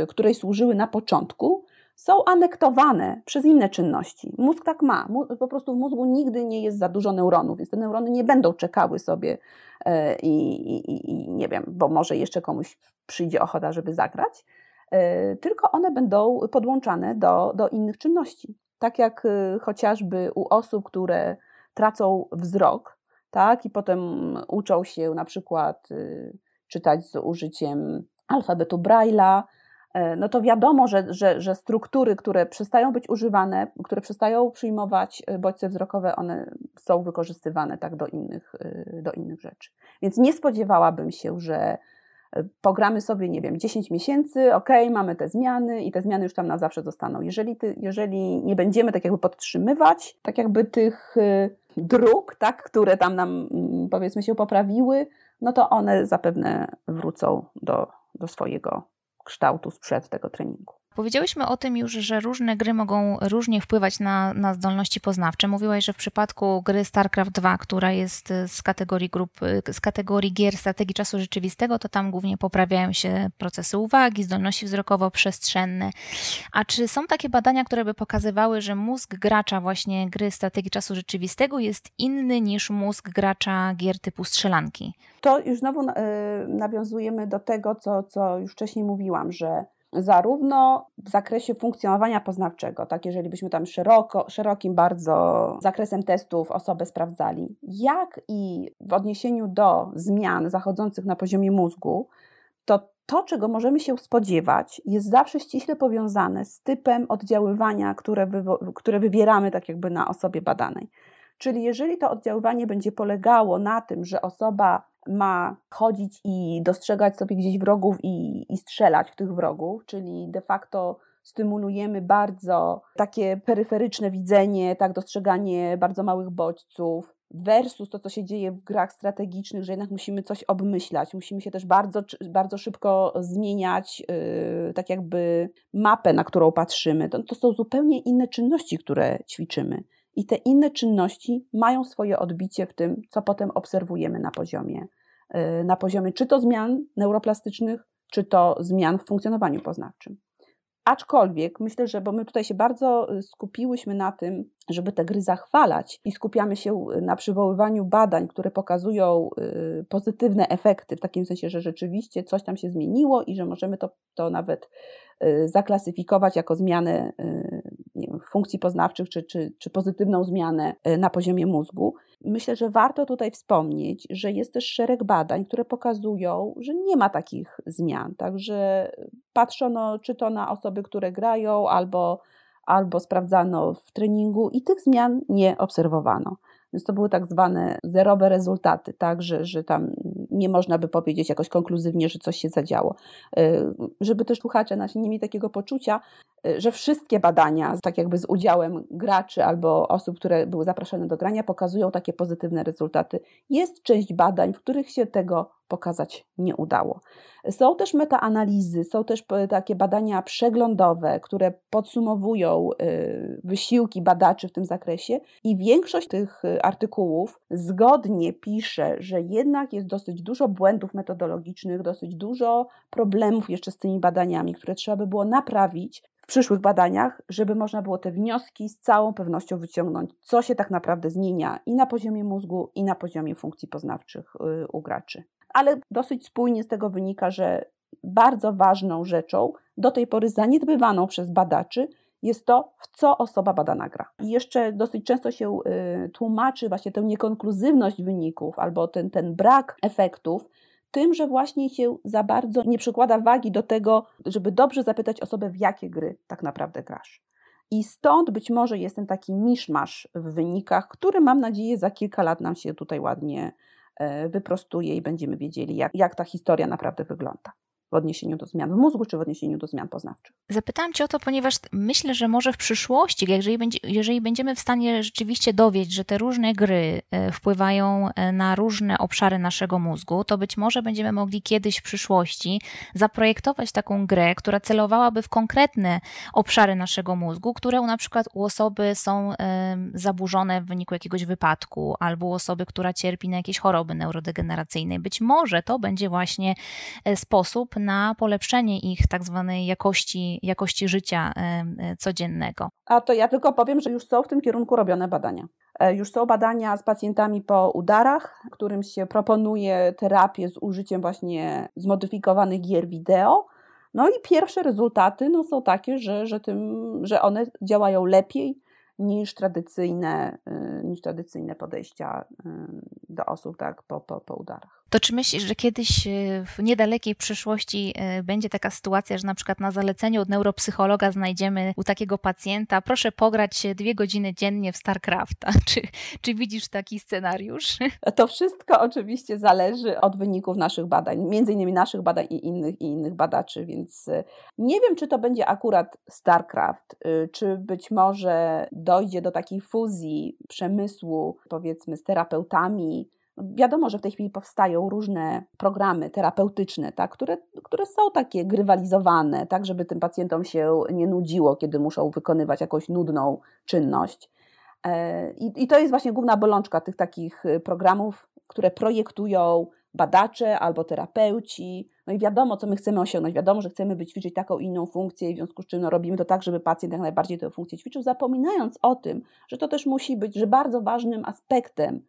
Speaker 3: której służyły na początku, są anektowane przez inne czynności. Mózg tak ma. Po prostu w mózgu nigdy nie jest za dużo neuronów, więc te neurony nie będą czekały sobie e, i, i, i nie wiem, bo może jeszcze komuś przyjdzie ochota, żeby zagrać, e, tylko one będą podłączane do, do innych czynności. Tak jak e, chociażby u osób, które tracą wzrok, tak, i potem uczą się na przykład czytać z użyciem alfabetu Braille'a, no to wiadomo, że, że, że struktury, które przestają być używane, które przestają przyjmować e, bodźce wzrokowe, one są wykorzystywane tak do innych, e, do innych rzeczy. Więc nie spodziewałabym się, że pogramy sobie, nie wiem, 10 miesięcy, ok, mamy te zmiany i te zmiany już tam na zawsze zostaną. Jeżeli, ty, jeżeli nie będziemy tak jakby podtrzymywać, tak jakby tych dróg, tak, które tam nam mm, powiedzmy się poprawiły, no to one zapewne wrócą do, do swojego kształtu sprzed tego treningu.
Speaker 1: Powiedziałyśmy o tym już, że różne gry mogą różnie wpływać na, na zdolności poznawcze. Mówiłaś, że w przypadku gry StarCraft 2, która jest z kategorii grup, z kategorii gier strategii czasu rzeczywistego, to tam głównie poprawiają się procesy uwagi, zdolności wzrokowo-przestrzenne. A czy są takie badania, które by pokazywały, że mózg gracza właśnie gry strategii czasu rzeczywistego jest inny niż mózg gracza gier typu strzelanki?
Speaker 3: To już znowu yy, nawiązujemy do tego, co, co już wcześniej mówiłam, że zarówno w zakresie funkcjonowania poznawczego, tak, jeżeli byśmy tam szeroko, szerokim bardzo zakresem testów osobę sprawdzali, jak i w odniesieniu do zmian zachodzących na poziomie mózgu, to to, czego możemy się spodziewać, jest zawsze ściśle powiązane z typem oddziaływania, które, które wywieramy tak jakby na osobie badanej. Czyli jeżeli to oddziaływanie będzie polegało na tym, że osoba ma chodzić i dostrzegać sobie gdzieś wrogów i, i strzelać w tych wrogów, czyli de facto stymulujemy bardzo takie peryferyczne widzenie, tak, dostrzeganie bardzo małych bodźców, versus to, co się dzieje w grach strategicznych, że jednak musimy coś obmyślać, musimy się też bardzo, bardzo szybko zmieniać, yy, tak jakby mapę, na którą patrzymy. To, to są zupełnie inne czynności, które ćwiczymy. I te inne czynności mają swoje odbicie w tym, co potem obserwujemy na poziomie, na poziomie czy to zmian neuroplastycznych, czy to zmian w funkcjonowaniu poznawczym. Aczkolwiek myślę, że bo my tutaj się bardzo y, skupiłyśmy na tym, żeby te gry zachwalać i skupiamy się y, na przywoływaniu badań, które pokazują pozytywne efekty, w takim sensie, że rzeczywiście coś tam się zmieniło i że możemy to, to nawet zaklasyfikować jako zmianę wiem, funkcji poznawczych czy, czy, czy pozytywną zmianę e, na poziomie mózgu. Myślę, że warto tutaj wspomnieć, że jest też szereg badań, które pokazują, że nie ma takich zmian. Także patrzono czy to na osoby, które grają, albo, albo sprawdzano w treningu i tych zmian nie obserwowano. Więc to były tak zwane zerowe rezultaty, tak, że, że tam nie można by powiedzieć jakoś konkluzywnie, że coś się zadziało. E, żeby też słuchacze nasi nie mieli takiego poczucia, e, że wszystkie badania, tak jakby z udziałem graczy albo osób, które były zapraszane do grania, pokazują takie pozytywne rezultaty. Jest część badań, w których się tego pokazać nie udało. Są też metaanalizy, są też takie badania przeglądowe, które podsumowują y, wysiłki badaczy w tym zakresie i większość tych y, artykułów zgodnie pisze, że jednak jest dosyć dużo błędów metodologicznych, dosyć dużo problemów jeszcze z tymi badaniami, które trzeba by było naprawić w przyszłych badaniach, żeby można było te wnioski z całą pewnością wyciągnąć, co się tak naprawdę zmienia i na poziomie mózgu, i na poziomie funkcji poznawczych y, u graczy ale dosyć spójnie z tego wynika, że bardzo ważną rzeczą, do tej pory zaniedbywaną przez badaczy, jest to, w co osoba badana gra. I jeszcze dosyć często się y, tłumaczy właśnie tę niekonkluzywność wyników albo ten, ten brak efektów tym, że właśnie się za bardzo nie przykłada wagi do tego, żeby dobrze zapytać osobę, w jakie gry tak naprawdę grasz. I stąd być może jest ten taki miszmasz w wynikach, który mam nadzieję za kilka lat nam się tutaj ładnie wyprostuje i będziemy wiedzieli, jak, jak ta historia naprawdę wygląda w odniesieniu do zmian w mózgu czy w odniesieniu do zmian poznawczych.
Speaker 1: Zapytałam Cię o to, ponieważ myślę, że może w przyszłości, jeżeli, będzie, jeżeli będziemy w stanie rzeczywiście dowiedzieć, że te różne gry e, wpływają e, na różne obszary naszego mózgu, to być może będziemy mogli kiedyś w przyszłości zaprojektować taką grę, która celowałaby w konkretne obszary naszego mózgu, które na przykład u osoby są zaburzone w wyniku jakiegoś wypadku, albo u osoby, która cierpi na jakieś choroby neurodegeneracyjne. Być może to będzie właśnie e, sposób na polepszenie ich tak zwanej jakości, jakości życia e, codziennego.
Speaker 3: A to ja tylko powiem, że już są w tym kierunku robione badania. E, już są badania z pacjentami po udarach, którym się proponuje terapię z użyciem właśnie zmodyfikowanych gier wideo. No i pierwsze rezultaty no, są takie, że, że, tym, że one działają lepiej niż tradycyjne, niż tradycyjne podejścia do osób tak, po, po, po udarach.
Speaker 1: To czy myślisz, że kiedyś e, w niedalekiej przyszłości e, będzie taka sytuacja, że na przykład na zaleceniu od neuropsychologa znajdziemy u takiego pacjenta, proszę pograć dwie godziny dziennie w StarCrafta. Czy, czy widzisz taki scenariusz?
Speaker 3: To wszystko oczywiście zależy od wyników naszych badań, między innymi naszych badań i innych, i innych badaczy, więc e, nie wiem, czy to będzie akurat StarCraft, czy być może dojdzie do takiej fuzji przemysłu, powiedzmy, z terapeutami, Wiadomo, że w tej chwili powstają różne programy terapeutyczne, tak, które, które są takie grywalizowane, tak, żeby tym pacjentom się nie nudziło, kiedy muszą wykonywać jakąś nudną czynność. E, I, I to jest właśnie główna bolączka tych takich y, programów, które projektują badacze albo terapeuci. No i wiadomo, co my chcemy osiągnąć. Wiadomo, że chcemy wyćwiczyć taką inną funkcję, w związku z czym no, robimy to tak, żeby pacjent jak najbardziej tę funkcję ćwiczył, zapominając o tym, że to też musi być, że bardzo ważnym aspektem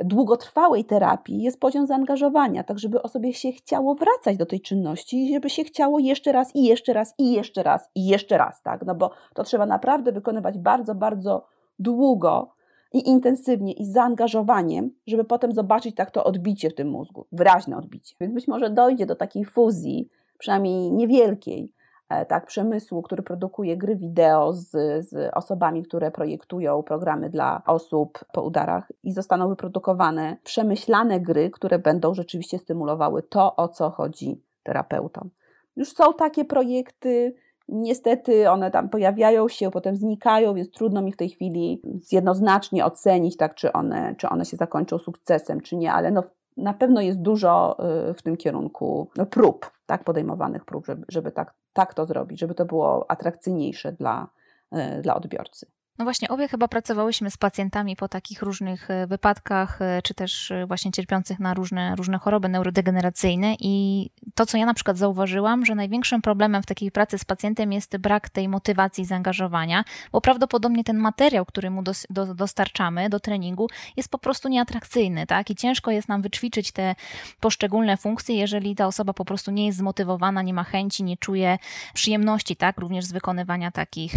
Speaker 3: długotrwałej terapii jest poziom zaangażowania, tak żeby osobie się chciało wracać do tej czynności żeby się chciało jeszcze raz i jeszcze raz i jeszcze raz i jeszcze raz, tak? No bo to trzeba naprawdę wykonywać bardzo, bardzo długo i intensywnie i z zaangażowaniem, żeby potem zobaczyć tak to odbicie w tym mózgu, wyraźne odbicie. Więc być może dojdzie do takiej fuzji, przynajmniej niewielkiej, tak, przemysłu, który produkuje gry wideo z, z osobami, które projektują programy dla osób po udarach i zostaną wyprodukowane przemyślane gry, które będą rzeczywiście stymulowały to, o co chodzi terapeutom. Już są takie projekty, Niestety one tam pojawiają się, potem znikają, więc trudno mi w tej chwili jednoznacznie ocenić, tak, czy, one, czy one się zakończą sukcesem, czy nie, ale no, na pewno jest dużo y, w tym kierunku no, prób, tak, podejmowanych prób, żeby, żeby tak, tak to zrobić, żeby to było atrakcyjniejsze dla, y, dla odbiorcy.
Speaker 1: No właśnie, obie chyba pracowałyśmy z pacjentami po takich różnych e, wypadkach, e, czy też e, właśnie cierpiących na różne, różne choroby neurodegeneracyjne. I to, co ja na przykład zauważyłam, że największym problemem w takiej pracy z pacjentem jest brak tej motywacji i zaangażowania, bo prawdopodobnie ten materiał, który mu dos, do, dostarczamy do treningu, jest po prostu nieatrakcyjny, tak? I ciężko jest nam wyćwiczyć te poszczególne funkcje, jeżeli ta osoba po prostu nie jest zmotywowana, nie ma chęci, nie czuje przyjemności, tak? Również z wykonywania takich,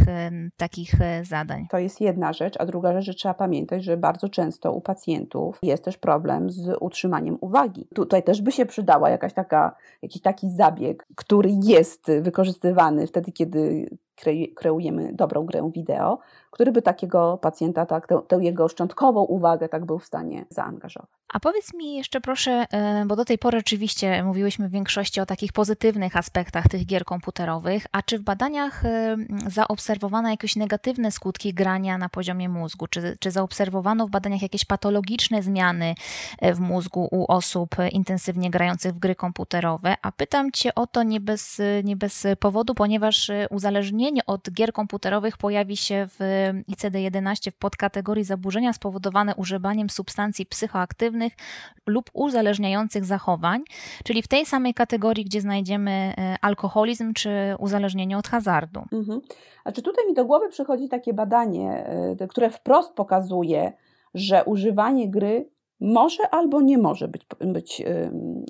Speaker 1: takich zadań.
Speaker 3: To jest jedna rzecz, a druga rzecz, że trzeba pamiętać, że bardzo często u pacjentów jest też problem z utrzymaniem uwagi. Tutaj też by się przydała jakaś taka, jakiś taki zabieg, który jest wykorzystywany wtedy, kiedy kreujemy dobrą grę wideo, który by takiego pacjenta, tak, tę, tę jego szczątkową uwagę tak był w stanie zaangażować.
Speaker 1: A powiedz mi jeszcze proszę, e, bo do tej pory oczywiście mówiłyśmy w większości o takich pozytywnych aspektach tych gier komputerowych, a czy w badaniach e, zaobserwowano jakieś negatywne skutki grania na poziomie mózgu? Czy, czy zaobserwowano w badaniach jakieś patologiczne zmiany e, w mózgu u osób intensywnie grających w gry komputerowe? A pytam Cię o to nie bez, nie bez powodu, ponieważ uzależnienie od gier komputerowych pojawi się w ICD-11 w podkategorii zaburzenia spowodowane używaniem substancji psychoaktywnych lub uzależniających zachowań, czyli w tej samej kategorii, gdzie znajdziemy e, alkoholizm czy uzależnienie od hazardu.
Speaker 3: Mhm. A czy tutaj mi do głowy przychodzi takie badanie, e, które wprost pokazuje, że używanie gry może albo nie może być, być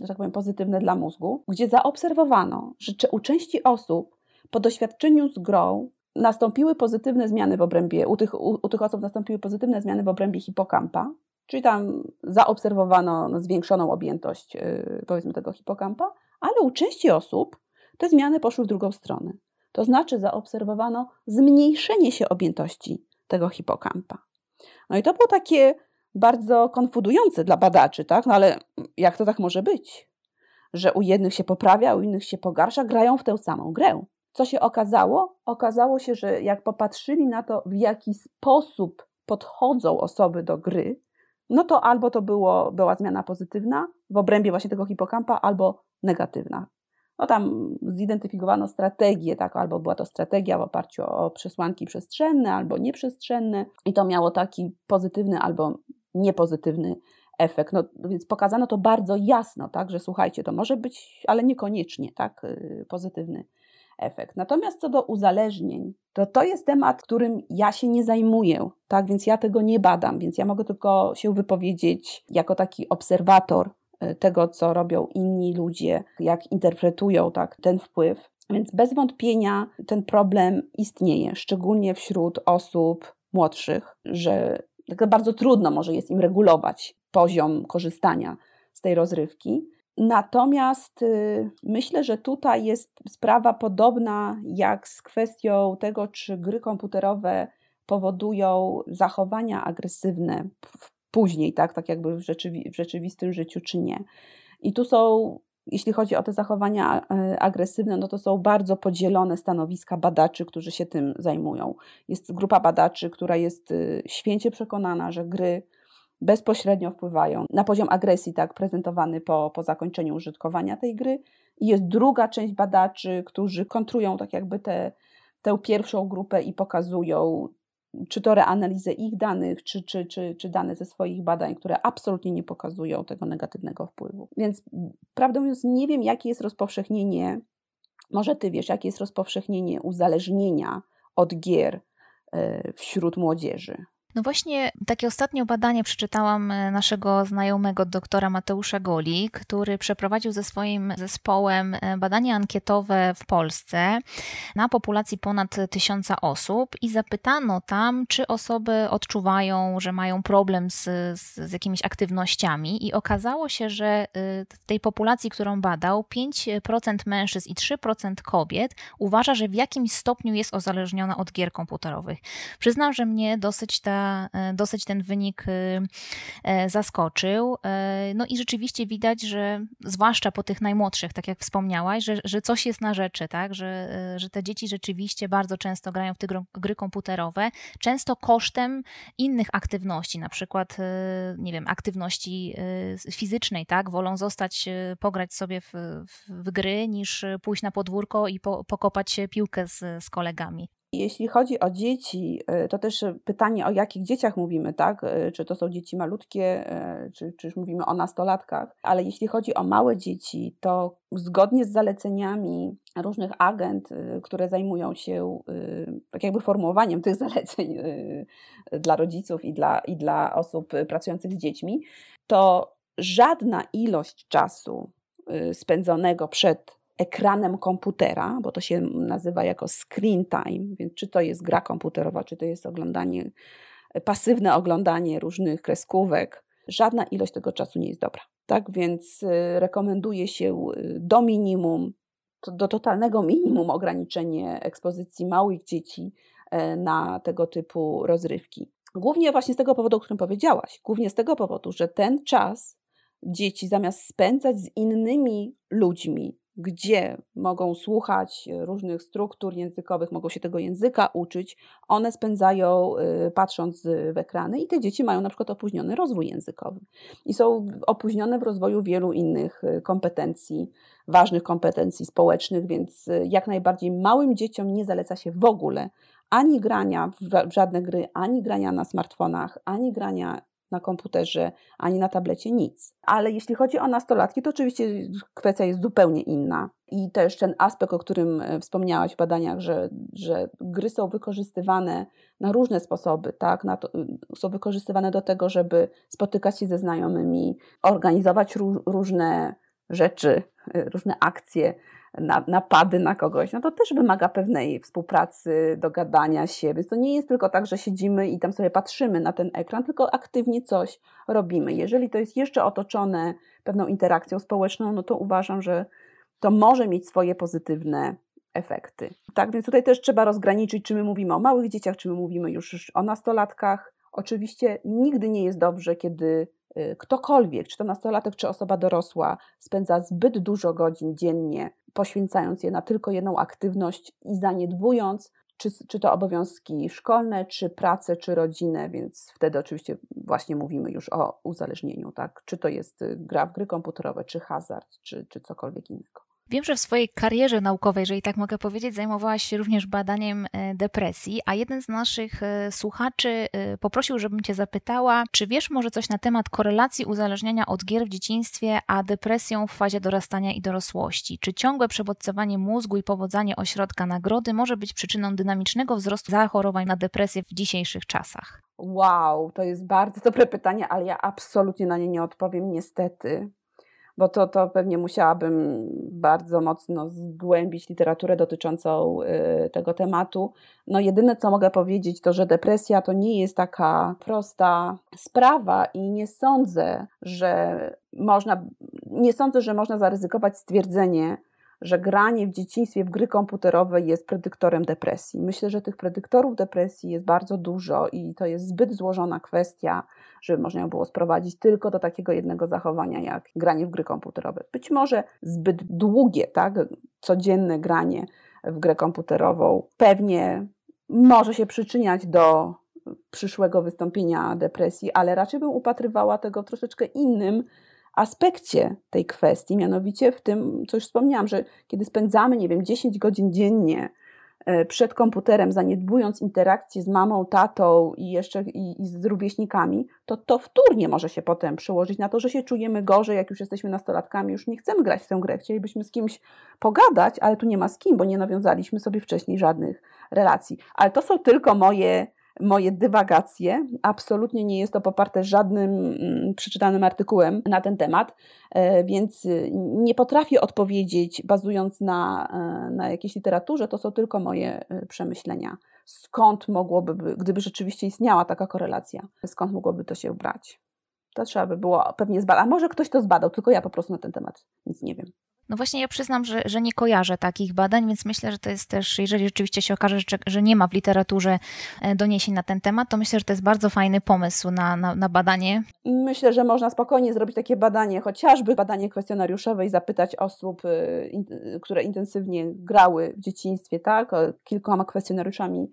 Speaker 3: że tak powiem, pozytywne dla mózgu, gdzie zaobserwowano, że u części osób po doświadczeniu z grą nastąpiły pozytywne zmiany w obrębie, u tych, u, u tych osób nastąpiły pozytywne zmiany w obrębie hipokampa, czyli tam zaobserwowano no, zwiększoną objętość yy, powiedzmy tego hipokampa, ale u części osób te zmiany poszły w drugą stronę. To znaczy zaobserwowano zmniejszenie się objętości tego hipokampa. No i to było takie bardzo konfudujące dla badaczy, tak? No ale jak to tak może być? Że u jednych się poprawia, u innych się pogarsza, grają w tę samą grę. Co się okazało? Okazało się, że jak popatrzyli na to, w jaki sposób podchodzą osoby do gry, no to albo to było, była zmiana pozytywna w obrębie właśnie tego hipokampa, albo negatywna. No tam zidentyfikowano strategię, tak, albo była to strategia w oparciu o przesłanki przestrzenne, albo nieprzestrzenne i to miało taki pozytywny albo niepozytywny efekt. No, więc pokazano to bardzo jasno, tak, że słuchajcie, to może być, ale niekoniecznie tak, y, pozytywny efekt. Natomiast co do uzależnień, to to jest temat, którym ja się nie zajmuję, tak, więc ja tego nie badam, więc ja mogę tylko się wypowiedzieć jako taki obserwator y, tego, co robią inni ludzie, jak interpretują tak, ten wpływ. Więc bez wątpienia ten problem istnieje, szczególnie wśród osób młodszych, że tak bardzo trudno może jest im regulować poziom korzystania z tej rozrywki. Natomiast y, myślę, że tutaj jest sprawa podobna jak z kwestią tego, czy gry komputerowe powodują zachowania agresywne później, tak, tak jakby w, rzeczywi w rzeczywistym życiu, czy nie. I tu są, jeśli chodzi o te zachowania e, agresywne, no to są bardzo podzielone stanowiska badaczy, którzy się tym zajmują. Jest grupa badaczy, która jest y, święcie przekonana, że gry bezpośrednio wpływają na poziom agresji, tak prezentowany po, po zakończeniu użytkowania tej gry. I jest druga część badaczy, którzy kontrują tak jakby te, tę pierwszą grupę i pokazują, czy to reanalizę ich danych, czy, czy, czy, czy dane ze swoich badań, które absolutnie nie pokazują tego negatywnego wpływu. Więc prawdę mówiąc, nie wiem, jakie jest rozpowszechnienie, może ty wiesz, jakie jest rozpowszechnienie uzależnienia od gier e, wśród młodzieży.
Speaker 1: No właśnie, takie ostatnie badanie przeczytałam e, naszego znajomego doktora Mateusza Goli, który przeprowadził ze swoim zespołem e, badanie ankietowe w Polsce na populacji ponad tysiąca osób i zapytano tam, czy osoby odczuwają, że mają problem z, z, z jakimiś aktywnościami i okazało się, że e, w tej populacji, którą badał, 5% mężczyzn i 3% kobiet uważa, że w jakimś stopniu jest uzależniona od gier komputerowych. Przyznam, że mnie dosyć ta E, dosyć ten wynik e, e, zaskoczył. No i rzeczywiście widać, że zwłaszcza po tych najmłodszych, tak jak wspomniałaś, że, że coś jest na rzeczy, tak? że, że te dzieci rzeczywiście bardzo często grają w te gry komputerowe, często kosztem innych aktywności, na przykład, nie wiem, aktywności fizycznej, tak? Wolą zostać, pograć sobie w, w gry, niż pójść na podwórko i po, pokopać piłkę z, z kolegami.
Speaker 3: Jeśli chodzi o dzieci, e, to też pytanie, o jakich dzieciach mówimy, tak? E, czy to są dzieci malutkie, e, czy, czy już mówimy o nastolatkach. Ale jeśli chodzi o małe dzieci, to zgodnie z zaleceniami różnych agent, które zajmują się tak jakby formułowaniem tych zaleceń dla rodziców i dla, i dla osób pracujących z dziećmi, to żadna ilość czasu spędzonego przed ekranem komputera, bo to się nazywa jako screen time, więc czy to jest gra komputerowa, czy to jest oglądanie, pasywne oglądanie różnych kreskówek, żadna ilość tego czasu nie jest dobra. Tak więc y, rekomenduje się y, do minimum do totalnego minimum ograniczenie ekspozycji małych dzieci e, na tego typu rozrywki. Głównie właśnie z tego powodu, o którym powiedziałaś, głównie z tego powodu, że ten czas dzieci zamiast spędzać z innymi ludźmi, gdzie mogą słuchać różnych struktur językowych, mogą się tego języka uczyć, one spędzają y, patrząc w ekrany i te dzieci mają na przykład opóźniony rozwój językowy. I są opóźnione w rozwoju wielu innych y, kompetencji, ważnych kompetencji społecznych, więc jak najbardziej małym dzieciom nie zaleca się w ogóle ani grania w żadne gry, ani grania na smartfonach, ani grania na komputerze, ani na tablecie, nic. Ale jeśli chodzi o nastolatki, to oczywiście kwestia jest zupełnie inna. I też ten aspekt, o którym e, wspomniałaś w badaniach, że, że gry są wykorzystywane na różne sposoby, tak? To, są wykorzystywane do tego, żeby spotykać się ze znajomymi, organizować ró różne rzeczy, e, różne akcje, napady na kogoś, no to też wymaga pewnej współpracy, dogadania się. Więc to nie jest tylko tak, że siedzimy i tam sobie patrzymy na ten ekran, tylko aktywnie coś robimy. Jeżeli to jest jeszcze otoczone pewną interakcją społeczną, no to uważam, że to może mieć swoje pozytywne efekty. Tak więc tutaj też trzeba rozgraniczyć, czy my mówimy o małych dzieciach, czy my mówimy już o nastolatkach. Oczywiście nigdy nie jest dobrze, kiedy y, ktokolwiek, czy to nastolatek, czy osoba dorosła, spędza zbyt dużo godzin dziennie poświęcając je na tylko jedną aktywność i zaniedbując czy, czy to obowiązki szkolne, czy pracę, czy rodzinę, więc wtedy oczywiście właśnie mówimy już o uzależnieniu, tak? Czy to jest y, gra w gry komputerowe, czy hazard, czy, czy cokolwiek innego.
Speaker 1: Wiem, że w swojej karierze naukowej, jeżeli tak mogę powiedzieć, zajmowałaś się również badaniem e, depresji, a jeden z naszych e, słuchaczy e, poprosił, żebym Cię zapytała, czy wiesz może coś na temat korelacji uzależnienia od gier w dzieciństwie, a depresją w fazie dorastania i dorosłości? Czy ciągłe przebodźcowanie mózgu i powodzanie ośrodka nagrody może być przyczyną dynamicznego wzrostu zachorowań na depresję w dzisiejszych czasach?
Speaker 3: Wow, to jest bardzo dobre pytanie, ale ja absolutnie na nie nie odpowiem, niestety bo to, to pewnie musiałabym bardzo mocno zgłębić literaturę dotyczącą y, tego tematu. No jedyne, co mogę powiedzieć, to, że depresja to nie jest taka prosta sprawa i nie sądzę, że można, nie sądzę, że można zaryzykować stwierdzenie, że granie w dzieciństwie w gry komputerowe jest predyktorem depresji. Myślę, że tych predyktorów depresji jest bardzo dużo i to jest zbyt złożona kwestia, żeby można ją było sprowadzić tylko do takiego jednego zachowania, jak granie w gry komputerowe. Być może zbyt długie, tak, codzienne granie w grę komputerową pewnie może się przyczyniać do przyszłego wystąpienia depresji, ale raczej bym upatrywała tego w troszeczkę innym aspekcie tej kwestii, mianowicie w tym, co już wspomniałam, że kiedy spędzamy, nie wiem, 10 godzin dziennie e, przed komputerem, zaniedbując interakcję z mamą, tatą i jeszcze i, i z rówieśnikami, to to wtórnie może się potem przełożyć na to, że się czujemy gorzej, jak już jesteśmy nastolatkami, już nie chcemy grać w tę grę, chcielibyśmy z kimś pogadać, ale tu nie ma z kim, bo nie nawiązaliśmy sobie wcześniej żadnych relacji. Ale to są tylko moje moje dywagacje. Absolutnie nie jest to poparte żadnym mm, przeczytanym artykułem na ten temat, e, więc y, nie potrafię odpowiedzieć bazując na, e, na jakiejś literaturze. To są tylko moje e, przemyślenia. Skąd mogłoby, gdyby rzeczywiście istniała taka korelacja, skąd mogłoby to się brać? To trzeba by było pewnie zbadać. A może ktoś to zbadał, tylko ja po prostu na ten temat nic nie wiem.
Speaker 1: No właśnie ja przyznam, że, że nie kojarzę takich badań, więc myślę, że to jest też, jeżeli rzeczywiście się okaże, że, nie ma w literaturze e, doniesień na ten temat, to myślę, że to jest bardzo fajny pomysł na, na, na badanie.
Speaker 3: Myślę, że można spokojnie zrobić takie badanie, chociażby badanie kwestionariuszowe i zapytać osób, y, które intensywnie grały w dzieciństwie, tak, kilkoma kwestionariuszami E,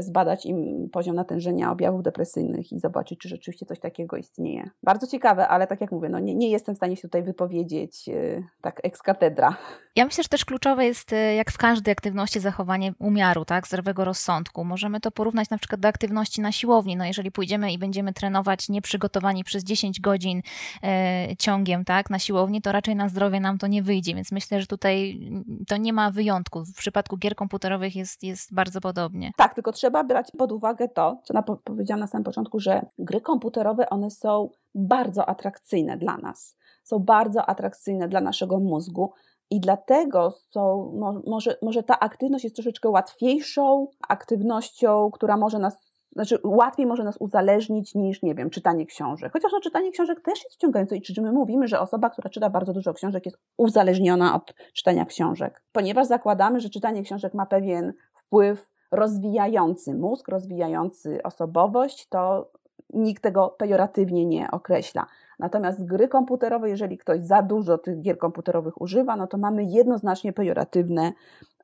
Speaker 3: zbadać im poziom natężenia objawów depresyjnych i zobaczyć, czy rzeczywiście coś takiego istnieje. Bardzo ciekawe, ale tak jak mówię, no nie, nie jestem w stanie się tutaj wypowiedzieć e, tak ex katedra.
Speaker 1: Ja myślę, że też kluczowe jest, e, jak w każdej aktywności, zachowanie umiaru, tak, zdrowego rozsądku. Możemy to porównać na przykład do aktywności na siłowni. No jeżeli pójdziemy i będziemy trenować nieprzygotowani przez 10 godzin e, ciągiem, tak, na siłowni, to raczej na zdrowie nam to nie wyjdzie, więc myślę, że tutaj to nie ma wyjątku. W przypadku gier komputerowych jest, jest bardzo podobnie.
Speaker 3: Tak, tylko trzeba brać pod uwagę to, co na, powiedziałam na samym początku, że gry komputerowe, one są bardzo atrakcyjne dla nas. Są bardzo atrakcyjne dla naszego mózgu, i dlatego są, może, może ta aktywność jest troszeczkę łatwiejszą aktywnością, która może nas znaczy łatwiej może nas uzależnić niż, nie wiem, czytanie książek. Chociaż no, czytanie książek też jest wciągające i czy my mówimy, że osoba, która czyta bardzo dużo książek jest uzależniona od czytania książek. Ponieważ zakładamy, że czytanie książek ma pewien wpływ rozwijający mózg, rozwijający osobowość, to nikt tego pejoratywnie nie określa. Natomiast gry komputerowe, jeżeli ktoś za dużo tych gier komputerowych używa, no to mamy jednoznacznie pejoratywne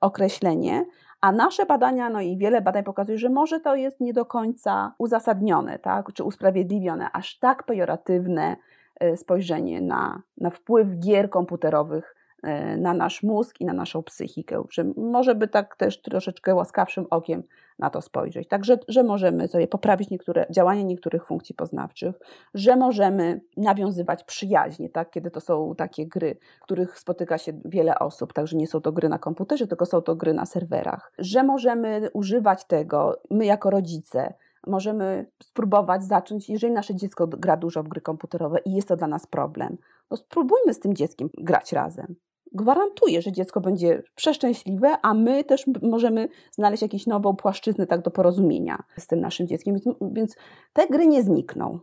Speaker 3: określenie, a nasze badania, no i wiele badań pokazuje, że może to jest nie do końca uzasadnione, tak, czy usprawiedliwione, aż tak pejoratywne e, spojrzenie na, na wpływ gier komputerowych na nasz mózg i na naszą psychikę, że może by tak też troszeczkę łaskawszym okiem na to spojrzeć. Także, że możemy sobie poprawić niektóre działanie niektórych funkcji poznawczych, że możemy nawiązywać przyjaźnie, tak, kiedy to są takie gry, w których spotyka się wiele osób, także nie są to gry na komputerze, tylko są to gry na serwerach, że możemy używać tego my jako rodzice, możemy spróbować zacząć, jeżeli nasze dziecko gra dużo w gry komputerowe i jest to dla nas problem, no spróbujmy z tym dzieckiem grać razem gwarantuje, że dziecko będzie przeszczęśliwe, a my też możemy znaleźć jakąś nową płaszczyznę tak do porozumienia z tym naszym dzieckiem. Więc, więc te gry nie znikną.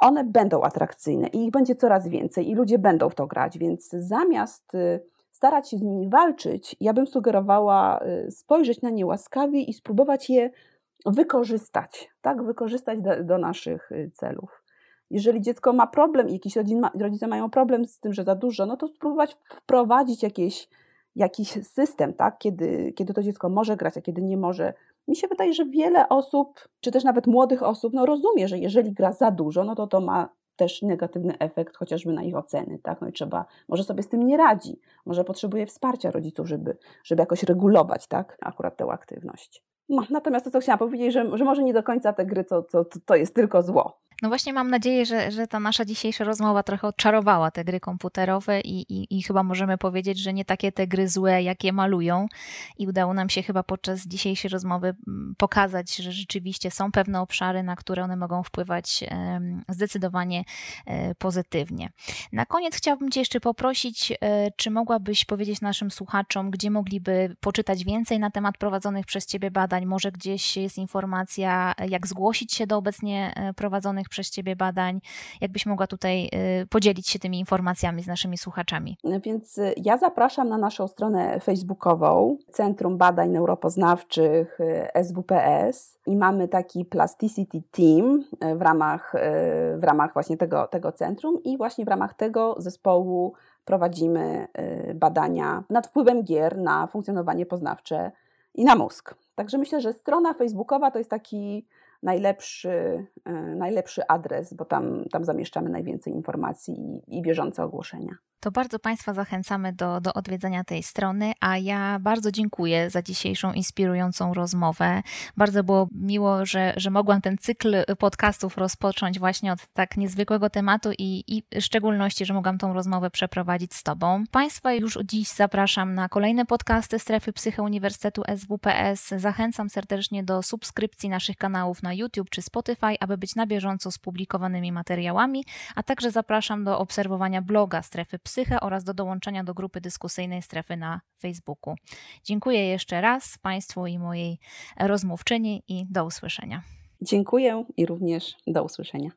Speaker 3: One będą atrakcyjne i ich będzie coraz więcej i ludzie będą w to grać, więc zamiast y, starać się z nimi walczyć, ja bym sugerowała y, spojrzeć na nie łaskawie i spróbować je wykorzystać, tak, wykorzystać do, do naszych y, celów. Jeżeli dziecko ma problem jakiś rodzin ma, rodzice mają problem z tym, że za dużo, no to spróbować wprowadzić jakieś, jakiś system, tak? kiedy, kiedy to dziecko może grać, a kiedy nie może. Mi się wydaje, że wiele osób, czy też nawet młodych osób, no rozumie, że jeżeli gra za dużo, no to to ma też negatywny efekt chociażby na ich oceny, tak? No i trzeba, może sobie z tym nie radzi, może potrzebuje wsparcia rodziców, żeby, żeby jakoś regulować, tak? Akurat tę aktywność. No, natomiast to, co chciałam powiedzieć, że, że może nie do końca te gry to, to, to jest tylko zło.
Speaker 1: No właśnie mam nadzieję, że, że ta nasza dzisiejsza rozmowa trochę odczarowała te gry komputerowe i, i, i chyba możemy powiedzieć, że nie takie te gry złe, jakie malują. I udało nam się chyba podczas dzisiejszej rozmowy mm, pokazać, że rzeczywiście są pewne obszary, na które one mogą wpływać zdecydowanie e, pozytywnie. Na koniec chciałabym Cię jeszcze poprosić, e, czy mogłabyś powiedzieć naszym słuchaczom, gdzie mogliby poczytać więcej na temat prowadzonych przez Ciebie badań? Może gdzieś jest informacja, jak zgłosić się do obecnie e, prowadzonych przez Ciebie badań. Jakbyś mogła tutaj y, podzielić się tymi informacjami z naszymi słuchaczami?
Speaker 3: Więc y, ja zapraszam na naszą stronę facebookową Centrum Badań Neuropoznawczych y, SWPS i mamy taki Plasticity Team w ramach, w ramach właśnie tego, tego centrum i właśnie w ramach tego zespołu prowadzimy badania nad wpływem gier na funkcjonowanie poznawcze i na mózg. Także myślę, że strona facebookowa to jest taki najlepszy, e, najlepszy adres, bo tam, tam zamieszczamy najwięcej informacji i, i bieżące ogłoszenia
Speaker 1: to bardzo Państwa zachęcamy do, do odwiedzenia tej strony, a ja bardzo dziękuję za dzisiejszą inspirującą rozmowę. Bardzo było miło, że, że mogłam ten cykl podcastów rozpocząć właśnie od tak niezwykłego tematu i, i w szczególności, że mogłam tą rozmowę przeprowadzić z Tobą. Państwa już dziś zapraszam na kolejne podcasty Strefy Psyche Uniwersytetu SWPS. Zachęcam serdecznie do subskrypcji naszych kanałów na YouTube czy Spotify, aby być na bieżąco z publikowanymi materiałami, a także zapraszam do obserwowania bloga Strefy Psyche psychę oraz do dołączenia do grupy dyskusyjnej strefy na Facebooku. Dziękuję jeszcze raz Państwu i mojej rozmówczyni i do usłyszenia.
Speaker 3: Dziękuję i również do usłyszenia.